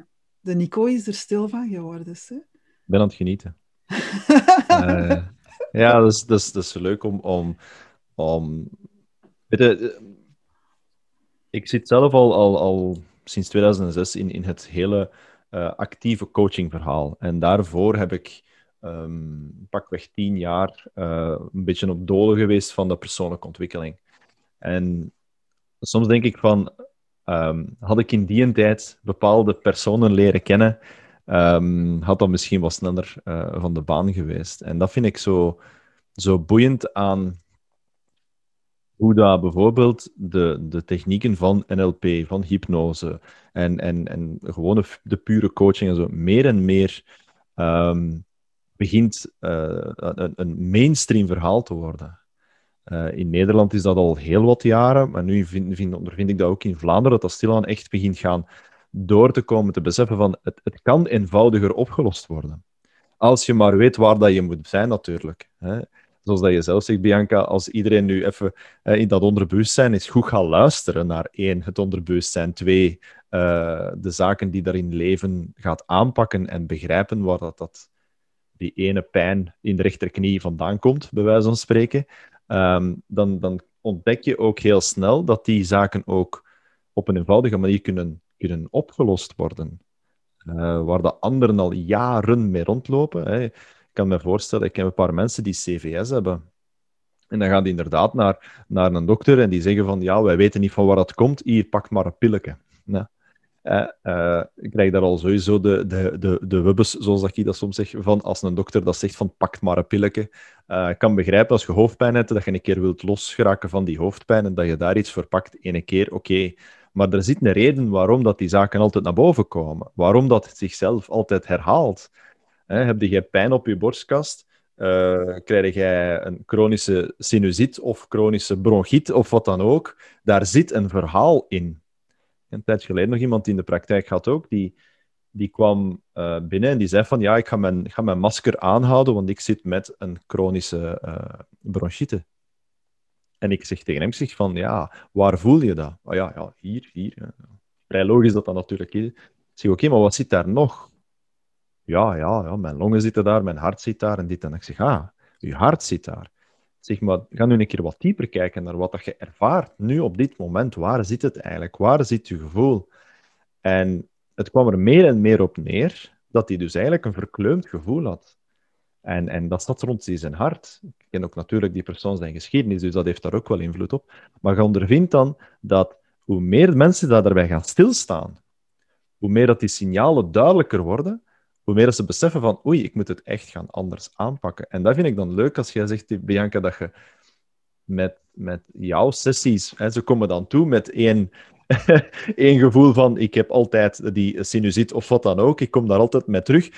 B: De Nico is er stil van geworden. Hè?
C: Ik ben aan het genieten. uh, ja, dat is, dat, is, dat is leuk om... om, om weet je, ik zit zelf al, al, al sinds 2006 in, in het hele uh, actieve coachingverhaal. En daarvoor heb ik um, pakweg tien jaar uh, een beetje op dolen geweest van de persoonlijke ontwikkeling. En soms denk ik van, um, had ik in die tijd bepaalde personen leren kennen, um, had dat misschien wat sneller uh, van de baan geweest. En dat vind ik zo, zo boeiend aan hoe dat bijvoorbeeld de, de technieken van NLP, van hypnose en, en, en gewoon de, pure coaching en zo meer en meer begint uh, een, een, mainstream verhaal te worden. Uh, in Nederland is dat al heel wat jaren, maar nu vind, vind, ondervind ik dat ook in Vlaanderen, dat dat stilaan echt begint gaan door te komen, te beseffen van het, het kan eenvoudiger opgelost worden. Als je maar weet waar dat je moet zijn, natuurlijk. Hè zoals dat je zelf zegt, Bianca, als iedereen nu even uh, in dat onderbewustzijn is goed gaan luisteren naar één, het onderbewustzijn, twee, de zaken die daarin leven gaat aanpakken en begrijpen waar dat, dat die ene pijn in de rechterknie vandaan komt, bij wijze van spreken, um, dan, dan ontdek je ook heel snel dat die zaken ook op een eenvoudige manier kunnen, kunnen opgelost worden. Uh, waar de anderen al jaren mee rondlopen. Hè ik kan me voorstellen, ik heb een paar mensen die CVS hebben. En dan gaan die inderdaad naar, naar een dokter en die zeggen van, ja, wij weten niet van waar dat komt, hier, pak maar een pilletje. Ja. Uh, ik krijg daar al sowieso de, de, de, de wubbes, zoals ik dat soms zeg, van als een dokter dat zegt van pak maar een pilletje. Uh, ik kan begrijpen als je hoofdpijn hebt, dat je een keer wilt losgeraken van die hoofdpijn en dat je daar iets voor pakt, ene keer, oké. Maar er zit een reden waarom dat die zaken altijd naar boven komen. Waarom dat het zichzelf altijd herhaalt. Heb je pijn op je borstkast? Uh, krijg jij een chronische sinusite of chronische bronchiet of wat dan ook? Daar zit een verhaal in. Een tijd geleden nog iemand die in de praktijk had ook, die, die kwam uh, binnen en die zei van ja, ik ga mijn, ga mijn masker aanhouden, want ik zit met een chronische uh, bronchiete. En ik zeg tegen hem zeg van ja, waar voel je dat? Oh ja, ja hier, hier. Vrij logisch dat dat natuurlijk is. Ik zeg oké, maar wat zit daar nog? ja, ja, ja, mijn longen zitten daar, mijn hart zit daar en dit. En ik zeg, ah, je hart zit daar. Zeg maar, ga nu een keer wat dieper kijken naar wat dat je ervaart nu op dit moment. Waar zit het eigenlijk? Waar zit je gevoel? En het kwam er meer en meer op neer dat hij dus eigenlijk een verkleumd gevoel had. En, en dat zat rond zijn hart. Ik ken ook natuurlijk die persoon zijn geschiedenis, dus dat heeft daar ook wel invloed op. Maar je ondervindt dan dat hoe meer mensen daar daarbij gaan stilstaan, hoe meer dat die signalen duidelijker worden, hoe meer ze beseffen van oei, ik moet het echt gaan anders aanpakken. En dat vind ik dan leuk als jij zegt, Bianca, dat je met, met jouw sessies, hè, ze komen dan toe met één, één gevoel van ik heb altijd die sinusite of wat dan ook, ik kom daar altijd mee terug.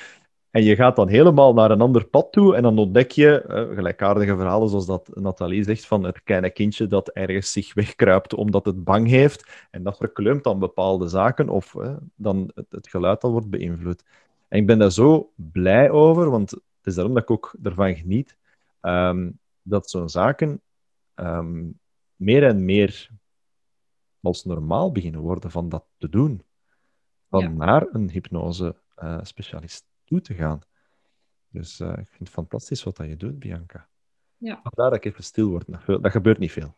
C: En je gaat dan helemaal naar een ander pad toe en dan ontdek je gelijkaardige verhalen zoals dat Nathalie zegt van het kleine kindje dat ergens zich wegkruipt omdat het bang heeft en dat verkleumt dan bepaalde zaken of dan het, het, geluid al wordt beïnvloed. En ik ben daar zo blij over, want het is daarom dat ik ook ervan geniet um, dat zo'n zaken um, meer en meer als normaal beginnen worden van dat te doen. Van ja. naar een hypnose-specialist uh, toe te gaan. Dus uh, ik vind het fantastisch wat dat je doet, Bianca. Ja. Vandaar dat ik even stil word. Dat gebeurt niet veel.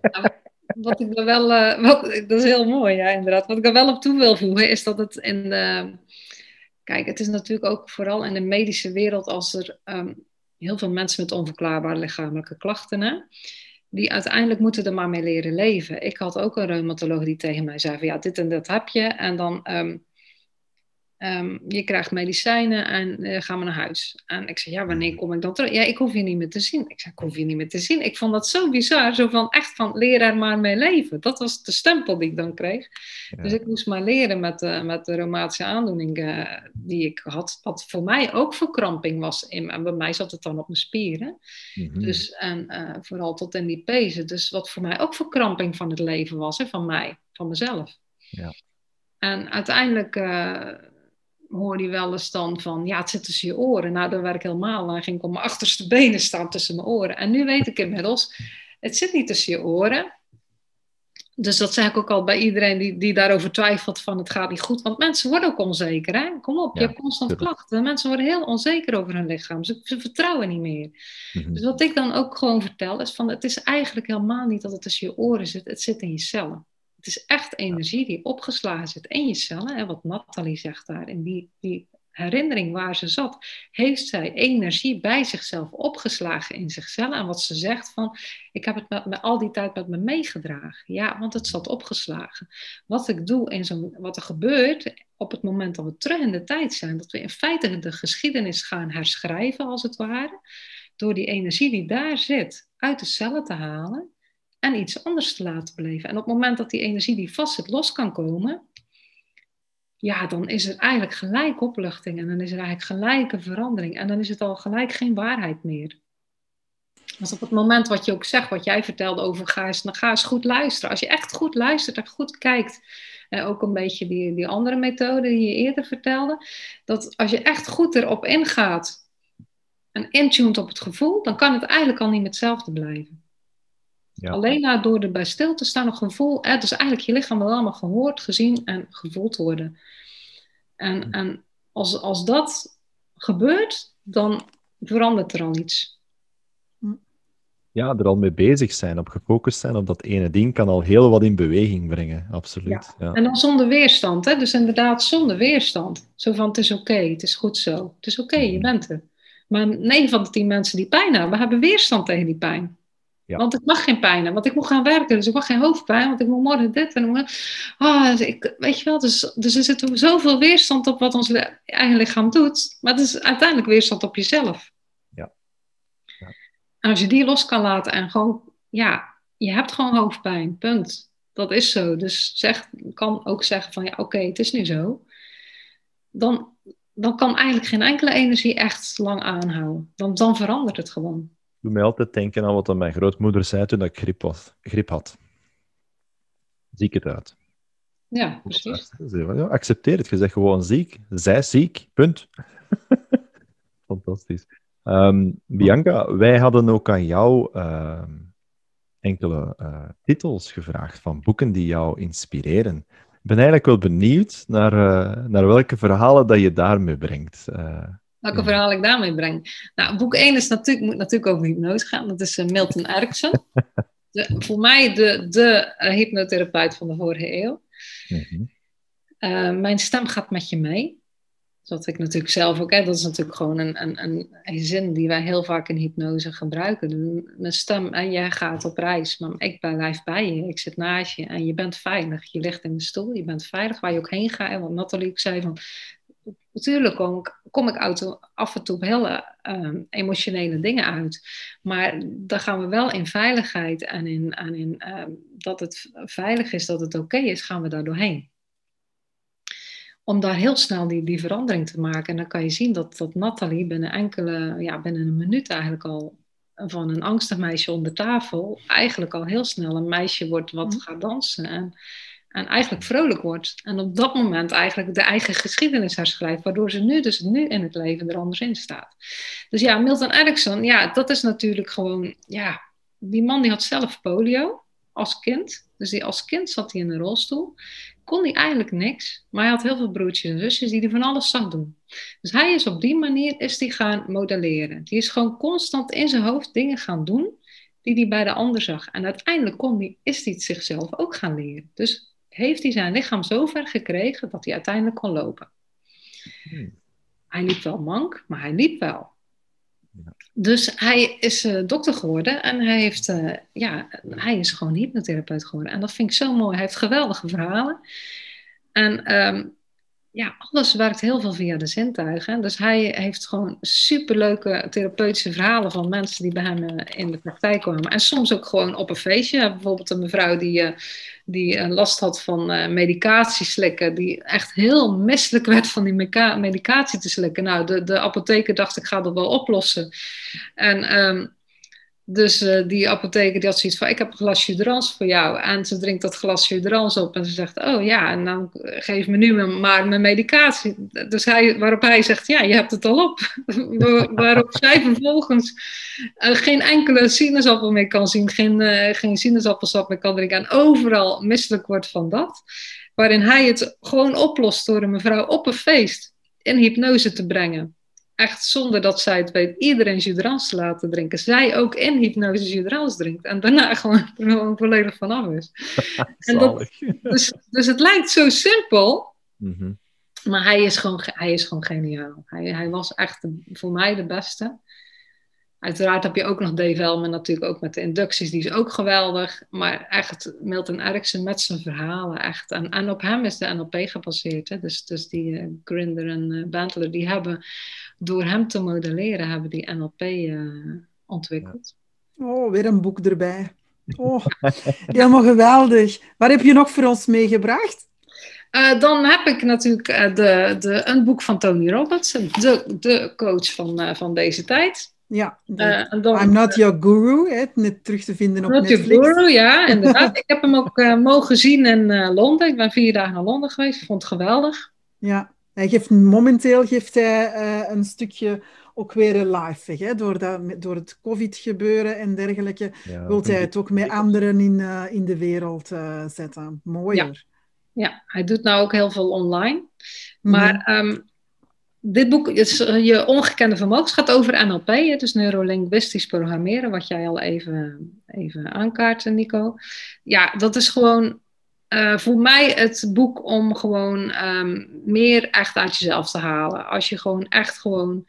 D: Nou, wat ik er wel, uh, wat, dat is heel mooi, ja, inderdaad. Wat ik er wel op toe wil voegen, is dat het in de. Kijk, het is natuurlijk ook vooral in de medische wereld als er um, heel veel mensen met onverklaarbare lichamelijke klachten. Hè? die uiteindelijk moeten er maar mee leren leven. Ik had ook een reumatoloog die tegen mij zei van ja, dit en dat heb je. En dan um, Um, je krijgt medicijnen en uh, gaan we naar huis. En ik zei, ja, wanneer kom ik dan terug? Ja, ik hoef je niet meer te zien. Ik zei, ik hoef je niet meer te zien. Ik vond dat zo bizar, zo van echt van, leer er maar mee leven. Dat was de stempel die ik dan kreeg. Ja. Dus ik moest maar leren met, uh, met de reumatische aandoening uh, die ik had. Wat voor mij ook verkramping was. In, en bij mij zat het dan op mijn spieren. Mm -hmm. Dus, en vooral tot in die pezen. Dus wat voor mij ook verkramping van het leven was, hè, van mij, van mezelf. Ja. En uiteindelijk hoorde je wel eens dan van, ja, het zit tussen je oren. Nou, dan werd ik helemaal, dan ging ik op mijn achterste benen staan tussen mijn oren. En nu weet ik inmiddels, het zit niet tussen je oren. Dus dat zeg ik ook al bij iedereen die, die daarover twijfelt van het gaat niet goed. Want mensen worden ook onzeker. Hè? Kom op, ja, je hebt constant tuurlijk. klachten. Mensen worden heel onzeker over hun lichaam. Ze, ze vertrouwen niet meer. Mm-hmm. Dus wat ik dan ook gewoon vertel is van het is eigenlijk helemaal niet dat het tussen je oren zit. Het zit in je cellen. Het is echt energie die opgeslagen zit in je cellen. En wat Nathalie zegt daar, in die, die herinnering waar ze zat, heeft zij energie bij zichzelf opgeslagen in zichzelf. En wat ze zegt van, ik heb het met, al die tijd met me meegedragen. Ja, want het zat opgeslagen. Wat ik doe in zo'n, wat er gebeurt op het moment dat we terug in de tijd zijn, dat we in feite de geschiedenis gaan herschrijven als het ware, door die energie die daar zit uit de cellen te halen en iets anders te laten beleven. En op het moment dat die energie die vast zit los kan komen, ja, dan is er eigenlijk gelijk opluchting en dan is er eigenlijk gelijk een verandering en dan is het al gelijk geen waarheid meer. Dus op het moment wat je ook zegt, wat jij vertelde over ga eens, dan ga eens goed luisteren. Als je echt goed luistert en goed kijkt, en ook een beetje die, die andere methode die je eerder vertelde, dat als je echt goed erop ingaat en intuned op het gevoel, dan kan het eigenlijk al niet hetzelfde blijven. Ja. Alleen maar door erbij stil te staan, een gevoel. Hè, dus eigenlijk je lichaam wil allemaal gehoord, gezien en gevoeld worden. En, en als, als dat gebeurt, dan verandert er al iets.
C: Hm. Ja, er al mee bezig zijn, op gefocust zijn op dat ene ding, kan al heel wat in beweging brengen, absoluut. Ja.
D: Ja. En dan zonder weerstand, hè? dus inderdaad zonder weerstand. Zo van, het is oké, okay, het is goed zo, het is oké, okay, je hm. bent er. Maar 9 van de 10 mensen die pijn hebben, hebben weerstand tegen die pijn. Ja. Want ik mag geen pijn hebben, want ik moet gaan werken. Dus ik mag geen hoofdpijn, want ik moet morgen dit en morgen... Oh, dus ik, weet je wel, dus, dus er zit zoveel weerstand op wat ons eigen lichaam doet. Maar het is uiteindelijk weerstand op jezelf.
C: Ja. ja.
D: En als je die los kan laten en gewoon... Ja, je hebt gewoon hoofdpijn, punt. Dat is zo. Dus zeg, kan ook zeggen van, ja, oké, okay, het is nu zo. Dan, dan kan eigenlijk geen enkele energie echt lang aanhouden. Dan, dan verandert het gewoon
C: doet mij altijd denken aan wat mijn grootmoeder zei toen ik griep, was, griep had. Ziek het uit.
D: Ja, precies. Ja,
C: accepteer het. Je zegt gewoon ziek. Zij ziek. Punt. Fantastisch. Um, Bianca, wij hadden ook aan jou uh, enkele uh, titels gevraagd van boeken die jou inspireren. Ik ben eigenlijk wel benieuwd naar, uh, naar welke verhalen dat je daarmee brengt.
D: Welke verhaal ik daarmee breng. Nou, boek 1 is natuurlijk, moet natuurlijk over hypnose gaan. Dat is uh, Milton Erickson. De, voor mij de, de uh, hypnotherapeut van de vorige eeuw. Mm-hmm. uh, mijn stem gaat met je mee. Dat ik natuurlijk zelf ook, hè, dat is natuurlijk gewoon een, een, een, een, zin die wij heel vaak in hypnose gebruiken. Mijn stem, en jij gaat op reis, maar ik blijf bij je, ik zit naast je en je bent veilig. Je ligt in de stoel, je bent veilig waar je ook heen gaat. En wat Nathalie ook zei, van, natuurlijk kom ik, kom ik auto, af en toe op hele uh, emotionele dingen uit. Maar dan gaan we wel in veiligheid en in, en in uh, dat het veilig is, dat het oké okay is, gaan we daar doorheen. om daar heel snel die, die verandering te maken. En dan kan je zien dat, dat Nathalie binnen enkele, ja, binnen een minuut eigenlijk al van een angstig meisje onder tafel, eigenlijk al heel snel een meisje wordt wat mhm. gaat dansen. En, en eigenlijk vrolijk wordt. En op dat moment eigenlijk de eigen geschiedenis herschrijft, waardoor ze nu dus nu in het leven er anders in staat. Dus ja, Milton Erickson, ja, dat is natuurlijk gewoon, ja, die man die had zelf polio als kind. Dus die, als kind zat hij in een rolstoel kon hij eigenlijk niks. Maar hij had heel veel broertjes en zusjes die er van alles zag doen. Dus hij is op die manier is die gaan modelleren. Die is gewoon constant in zijn hoofd dingen gaan doen die hij bij de ander zag. En uiteindelijk kon hij, is hij zichzelf ook gaan leren. Dus heeft hij zijn lichaam zo ver gekregen dat hij uiteindelijk kon lopen. Hmm. Hij liep wel mank, maar hij liep wel. Dus hij is uh, dokter geworden en hij, heeft, uh, ja, hij is gewoon hypnotherapeut geworden. En dat vind ik zo mooi. Hij heeft geweldige verhalen. En um, ja, alles werkt heel veel via de zintuigen. Dus hij heeft gewoon superleuke therapeutische verhalen van mensen die bij hem eh, in de praktijk kwamen. En soms ook gewoon op een feestje. Bijvoorbeeld een mevrouw die, uh, die uh, last had van medicatie slikken. Die echt heel misselijk werd van die medicatie te slikken. Nou, de, de apotheker dacht ik ga dat wel oplossen. En um, dus uh, die apotheker die had zoiets van, ik heb een glas Judrans voor jou. En ze drinkt dat glas Judrans op en ze zegt, oh ja, en dan geef me nu maar mijn medicatie. Dus hij, waarop hij zegt, ja, je hebt het al op. waarop zij vervolgens uh, geen enkele sinaasappel meer kan zien, geen, uh, geen sinaasappelsap meer kan drinken. En overal misselijk wordt van dat. Waarin hij het gewoon oplost door een mevrouw op een feest in hypnose te brengen echt zonder dat zij het weet, iedereen judrans te laten drinken. Zij ook in hypnose judrans drinkt. En daarna gewoon, gewoon volledig vanaf is. en dat, dus, dus het lijkt zo simpel. Mhm. Maar hij is gewoon, hij is gewoon geniaal. Hij, hij was echt voor mij de beste. Uiteraard heb je ook nog Dave natuurlijk ook met de inducties, die is ook geweldig. Maar echt Milton Erickson met zijn verhalen, echt. En, en op hem is de NLP gebaseerd. Hè? Dus, dus die uh, Grinder en uh, Bantler, die hebben door hem te modelleren, hebben die NLP uh, eh, ontwikkeld.
B: Oh, weer een boek erbij. Oh, helemaal geweldig. Wat heb je nog voor ons meegebracht?
D: dan heb ik natuurlijk de, de, een boek van Tony Robbins, de, de coach van, van deze tijd.
B: Ja, uh, I'm Not Your Guru, hè, net terug te vinden op
D: not
B: Netflix.
D: Your Guru, ja, inderdaad. ik heb hem ook uh, mogen zien in uh, Londen. Ik ben vier dagen naar Londen geweest. Ik vond het geweldig.
B: Ja, hij geeft, momenteel geeft hij een stukje ook weer live weg. Hè? Door, dat, door het covid-gebeuren en dergelijke ja, wil hij het ook met anderen in, in de wereld zetten. Mooier.
D: Ja. ja. hij doet nou ook heel veel online. Maar... Mm -hmm. um, dit boek is eh, Je ongekende vermogens gaat over NLP, het is neurolinguistisch programmeren, wat jij al even, even aankaart, Nico. Ja, dat is gewoon uh, voor mij het boek om gewoon um, meer echt uit jezelf te halen. Als je gewoon echt gewoon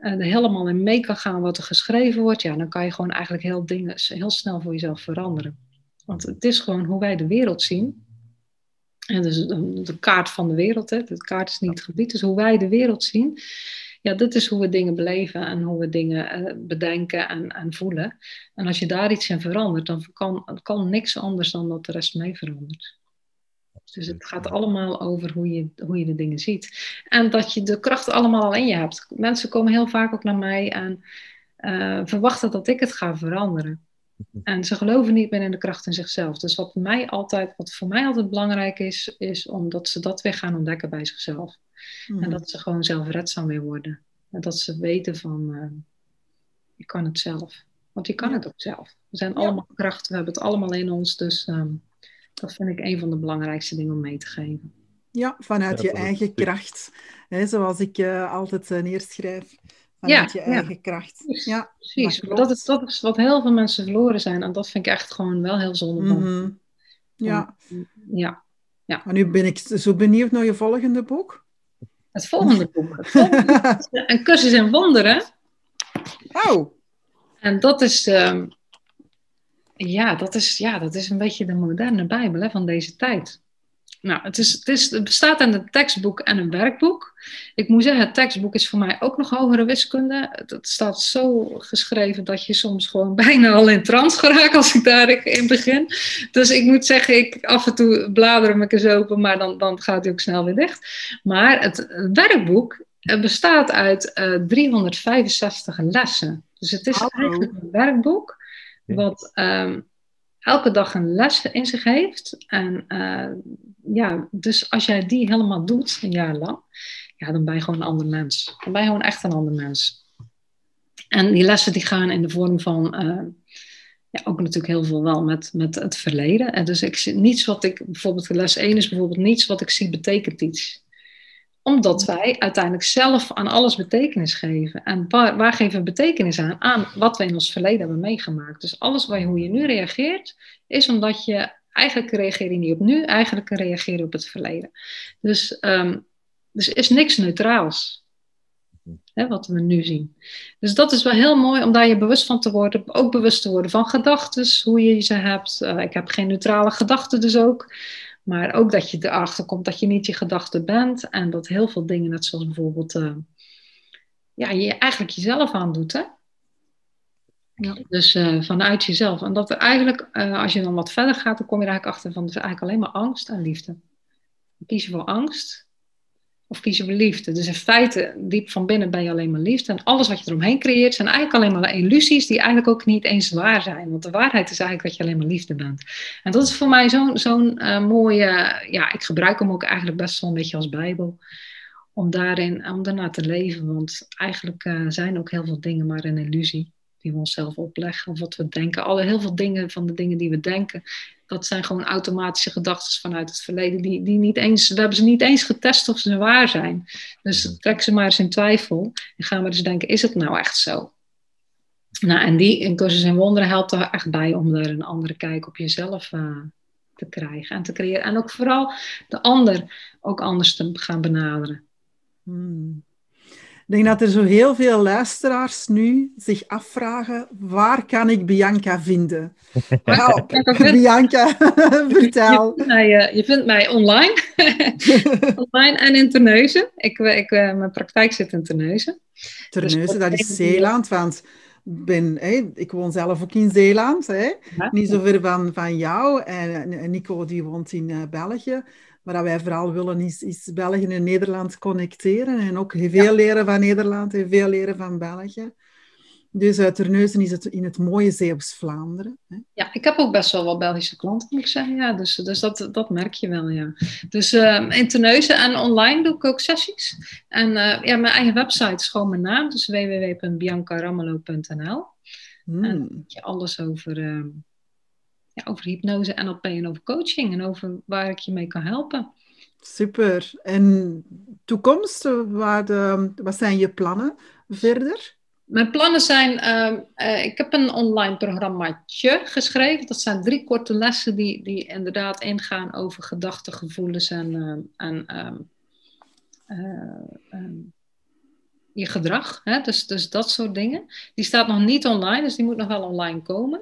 D: helemaal in mee kan gaan wat er geschreven wordt, ja, dan kan je gewoon eigenlijk heel, dingen, heel snel voor jezelf veranderen. Want het is gewoon hoe wij de wereld zien. En dus de kaart van de wereld, hè. de kaart is niet het gebied, dus hoe wij de wereld zien. Ja, dit is hoe we dingen beleven en hoe we dingen uh, bedenken en, en, voelen. En als je daar iets in verandert, dan kan, kan niks anders dan dat de rest mee verandert. Dus het gaat allemaal over hoe je, hoe je de dingen ziet. En dat je de kracht allemaal al in je hebt. Mensen komen heel vaak ook naar mij en uh, verwachten dat ik het ga veranderen. En ze geloven niet meer in de kracht in zichzelf. Dus wat, mij altijd, wat voor mij altijd belangrijk is, is omdat ze dat weer gaan ontdekken bij zichzelf. En mhm. dat ze gewoon zelfredzaam weer worden. En dat ze weten van, uh, je kan het zelf. Want je kan het ook zelf. We zijn allemaal kracht, we hebben het allemaal in ons. Dus um, dat vind ik een van de belangrijkste dingen om mee te geven.
B: Ja, vanuit je eigen kracht. Hè, zoals ik uh, altijd uh, neerschrijf vanuit ja, je eigen ja. kracht. Ja,
D: precies. Dat, dat, is, dat is wat heel veel mensen verloren zijn. En dat vind ik echt gewoon wel heel zonde.
B: Mhm. Ja.
D: ja. ja.
B: Maar nu ben ik zo benieuwd naar je volgende boek.
D: Het volgende boek. Het volgende boek een cursus in wonderen.
B: Oh.
D: En dat is, um, ja, dat is, ja, dat is een beetje de moderne Bijbel hè, van deze tijd. Nou, het, is, het, is, het bestaat uit een tekstboek en een werkboek. Ik moet zeggen, het tekstboek is voor mij ook nog hogere wiskunde. Het, staat zo geschreven dat je soms gewoon bijna al in trance geraakt als ik daarin begin. Dus ik moet zeggen, ik, af en toe blader hem eens open, maar dan, dan gaat hij ook snel weer dicht. Maar het, werkboek bestaat uit 365 eh, lessen. Dus het is eigenlijk een werkboek wat um, elke dag een les in zich heeft. En uh, ja, dus als jij die helemaal doet, een jaar lang, ja, dan ben je gewoon een ander mens. Dan ben je gewoon echt een ander mens. En die lessen die gaan in de vorm van, uh, ja, ook natuurlijk heel veel wel met, met het verleden. En dus ik zie niets wat ik, bijvoorbeeld les 1 is bijvoorbeeld niets wat ik zie betekent iets omdat wij uiteindelijk zelf aan alles betekenis geven. En waar, waar geven we betekenis aan? Aan wat we in ons verleden hebben meegemaakt. Dus alles waar, hoe je nu reageert, is omdat je eigenlijk reageer je niet op nu, eigenlijk reageer je op het verleden. Dus, um, dus is niks neutraals. Wat we nu zien. Dus dat is wel heel mooi om daar je bewust van te worden. Ook bewust te worden van gedachten, hoe je ze hebt. Uh, ik heb geen neutrale gedachten dus ook. Maar ook dat je erachter komt dat je niet je gedachten bent. En dat heel veel dingen, net zoals bijvoorbeeld, uh, ja, je eigenlijk jezelf aandoet. Hè? Ja. Dus uh, vanuit jezelf. En dat er eigenlijk, uh, als je dan wat verder gaat, dan kom je er eigenlijk achter van, het is eigenlijk alleen maar angst en liefde. Kies je voor angst of je voor liefde? Dus in feite, diep van binnen ben je alleen maar liefde. En alles wat je eromheen creëert, zijn eigenlijk alleen maar illusies die eigenlijk ook niet eens waar zijn. Want de waarheid is eigenlijk dat je alleen maar liefde bent. En dat is voor mij zo'n zo'n uh, mooie, ja, ik gebruik hem ook eigenlijk best wel een beetje als bijbel. Om daarin, om daarna te leven. Want eigenlijk uh, zijn ook heel veel dingen maar een illusie die we onszelf opleggen of wat we denken. Alle, heel veel dingen van de dingen die we denken, dat zijn gewoon automatische gedachten vanuit het verleden. Die, die niet eens, we hebben ze niet eens getest of ze waar zijn. Dus trek ze maar eens in twijfel en gaan we eens denken, is het nou echt zo? Nou, en die in cursus en wonderen helpt er echt bij om daar een andere kijk op jezelf uh, te krijgen en te creëren. En ook vooral de ander ook anders te gaan benaderen.
B: Hmm. Ik denk dat er zo heel veel luisteraars nu zich afvragen, waar kan ik Bianca vinden? Nou, Bianca, vertel.
D: Je vindt mij, eh, je vindt mij online. online en in Terneuzen. Ik, eh, ik, eh, mijn praktijk zit in Terneuzen.
B: Terneuzen, dus dat is Zeeland, want ben, ik woon zelf ook in Zeeland, hè? niet zo ver van, van jou. En, en Nico die woont in België. Maar wat wij vooral willen is, is België en Nederland connecteren en ook veel leren van Nederland en veel leren van België. Dus uit Terneuzen is het in het mooie Zeeuws-Vlaanderen.
D: Ja, ik heb ook best wel wat Belgische klanten, moet ik zeggen. Ja, dus dus dat, dat merk je wel, ja. Dus uh, in Terneuzen en online doe ik ook sessies. En uh, ja, mijn eigen website is gewoon mijn naam, dus www.biancaramelo.nl. Hmm. En je alles over... Uh, ja, over hypnose, NLP en over coaching en over waar ik je mee kan helpen.
B: Super. En toekomst, wat, wat zijn je plannen verder?
D: Mijn plannen zijn, uh, ik heb een online programmaatje geschreven. Dat zijn drie korte lessen die, die inderdaad ingaan over gedachten, gevoelens en, uh, en uh, je gedrag. Hè? Dus, dus dat soort dingen. Die staat nog niet online, dus die moet nog wel online komen.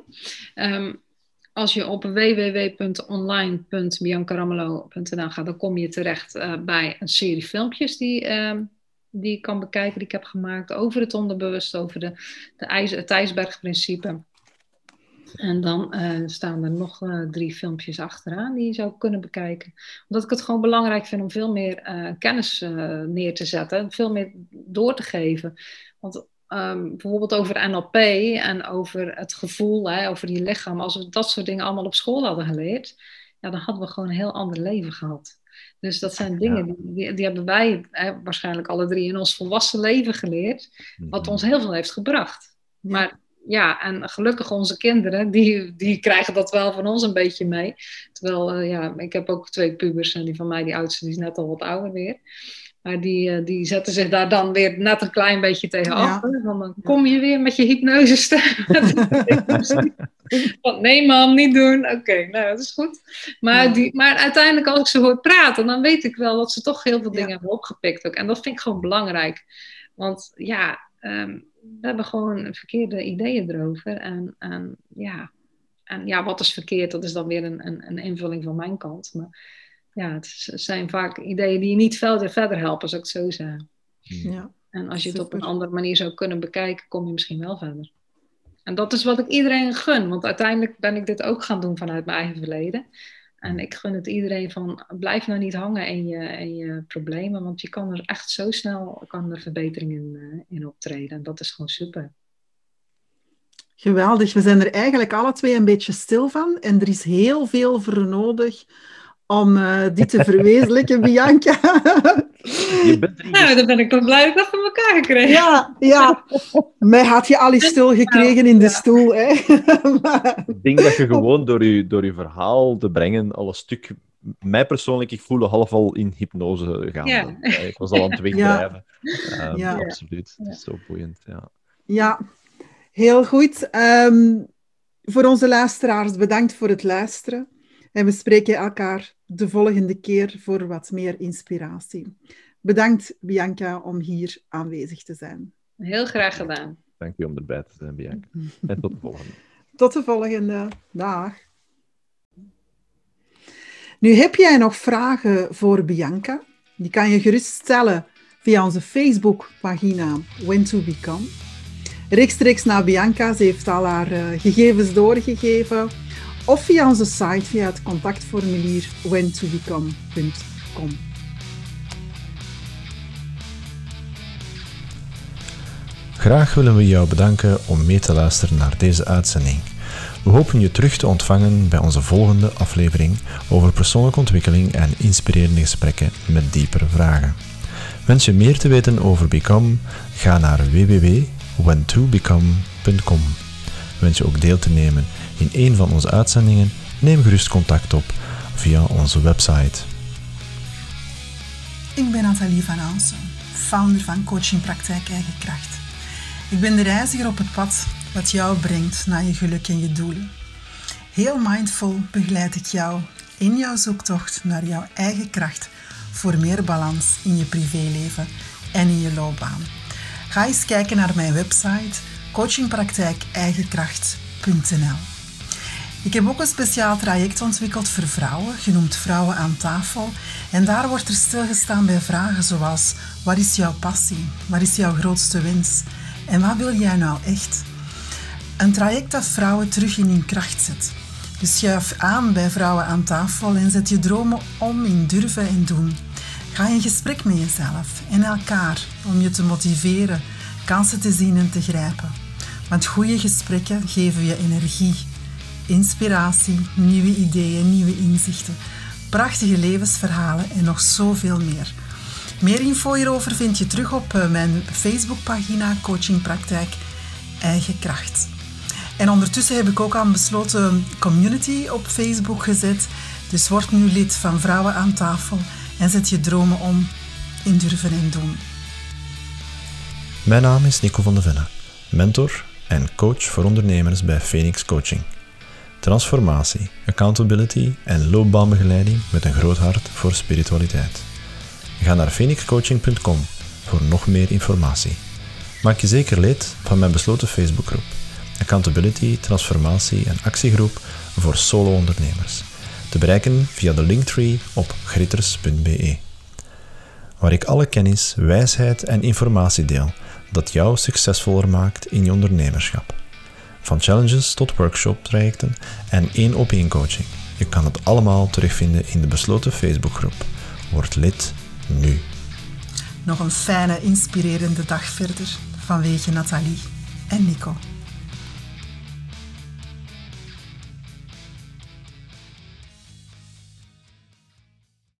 D: Um, als je op www.online.biancaramelo.nl gaat, dan kom je terecht uh, bij een serie filmpjes die, uh, die je kan bekijken, die ik heb gemaakt over het onderbewust, over de, de ijs, het. En dan uh, staan er nog uh, drie filmpjes achteraan die je zou kunnen bekijken. Omdat ik het gewoon belangrijk vind om veel meer kennis neer te zetten, veel meer door te geven. Want um, bijvoorbeeld over NLP en over het gevoel, hè, over je lichaam, als we dat soort dingen allemaal op school hadden geleerd, ja, dan hadden we gewoon een heel ander leven gehad. Dus dat zijn dingen die, die, hebben wij hè, waarschijnlijk alle drie in ons volwassen leven geleerd, wat mhm. ons heel veel heeft gebracht. Maar ja, en gelukkig onze kinderen, die, die krijgen dat wel van ons een beetje mee. Terwijl, uh, ja, ik heb ook twee pubers en die van mij, die oudste, die is net al wat ouder weer. Maar die, eh, die zetten zich daar dan weer net een klein beetje tegen dan kom je weer met je hypnosestem. nee man, niet doen. Oké, nou dat is goed. Maar, die, maar uiteindelijk als ik ze hoor praten, dan weet ik wel dat ze toch heel veel dingen hebben opgepikt ook. En dat vind ik gewoon belangrijk. Want ja, um, we hebben gewoon verkeerde ideeën erover. En, en, ja, en ja, wat is verkeerd, dat is dan weer een, een, een invulling van mijn kant. Maar ja, het zijn vaak ideeën die je niet verder, verder helpen, zou ik het zo zeggen. Hmm. Ja. En als je het op een andere manier zou kunnen bekijken, kom je misschien wel verder. En dat is wat ik iedereen gun, want uiteindelijk ben ik dit ook gaan doen vanuit mijn eigen verleden. En ik gun het iedereen van, blijf nou niet hangen in je, in je problemen, want je kan er echt zo snel kan er verbetering in, uh, in optreden. En dat is gewoon super.
B: Geweldig. We zijn er eigenlijk alle twee een beetje stil van. En er is heel veel voor nodig om uh, dit te verwezenlijken, Bianca.
D: Je bent nou, dan ben ik toch blij dat ik dat van elkaar gekregen.
B: Ja, ja. Mij had je al eens stil gekregen in de stoel. Hè.
E: Ik denk dat je gewoon door je, door je verhaal te brengen al een stuk... Mij persoonlijk, ik voelde half al in hypnose gaan. Ja. Ik was al aan het wegdrijven. Ja. Um, ja. Absoluut. Het is zo boeiend, ja.
B: Ja, heel goed. Um, voor onze luisteraars, bedankt voor het luisteren. En we spreken elkaar de volgende keer voor wat meer inspiratie. Bedankt, Bianca, om hier aanwezig te zijn.
D: Heel graag gedaan.
E: Dank je om erbij te zijn, Bianca. En tot de volgende.
B: Tot de volgende. Dag. Nu heb jij nog vragen voor Bianca? Die kan je gerust stellen via onze Facebookpagina When to Become. Rechtstreeks naar Bianca, ze heeft al haar uh, gegevens doorgegeven of via onze site via het contactformulier whentobecome.com.
C: Graag willen we jou bedanken om mee te luisteren naar deze uitzending. We hopen je terug te ontvangen bij onze volgende aflevering over persoonlijke ontwikkeling en inspirerende gesprekken met diepere vragen. Wens je meer te weten over Become? Ga naar www.whentobecome.com. Wens je ook deel te nemen in een van onze uitzendingen, neem gerust contact op via onze website.
B: Ik ben Nathalie van Aansen, founder van Coachingpraktijk Eigen Kracht. Ik ben de reiziger op het pad wat jou brengt naar je geluk en je doelen. Heel mindful begeleid ik jou in jouw zoektocht naar jouw eigen kracht voor meer balans in je privéleven en in je loopbaan. Ga eens kijken naar mijn website coachingpraktijkeigenkracht.nl. Ik heb ook een speciaal traject ontwikkeld voor vrouwen, genoemd Vrouwen aan tafel. En daar wordt er stilgestaan bij vragen zoals: wat is jouw passie? Wat is jouw grootste wens? En wat wil jij nou echt? Een traject dat vrouwen terug in hun kracht zet. Dus schuif aan bij Vrouwen aan tafel en zet je dromen om in durven en doen. Ga in gesprek met jezelf en elkaar om je te motiveren, kansen te zien en te grijpen. Want goede gesprekken geven je energie inspiratie, nieuwe ideeën, nieuwe inzichten, prachtige levensverhalen en nog zoveel meer. Meer info hierover vind je terug op eh, mijn Facebookpagina Coaching Praktijk Eigen Kracht. En ondertussen heb ik ook aan besloten community op Facebook gezet. Dus word nu lid van Vrouwen aan tafel en zet je dromen om in durven en doen.
C: Mijn naam is Nico van de Venne, mentor en coach voor ondernemers bij Phoenix Coaching transformatie, accountability en loopbaanbegeleiding met een groot hart voor spiritualiteit. Ga naar phoenixcoaching.com voor nog meer informatie. Maak je zeker lid van mijn besloten Facebookgroep Accountability, Transformatie en Actiegroep voor solo-ondernemers. Te bereiken via de linktree op gritters.be, waar ik alle kennis, wijsheid en informatie deel dat jou succesvoller maakt in je ondernemerschap. Van challenges tot workshop-trajecten en één op één coaching. Je kan het allemaal terugvinden in de besloten Facebookgroep. Word lid nu.
B: Nog een fijne, inspirerende dag verder vanwege Nathalie en Nico.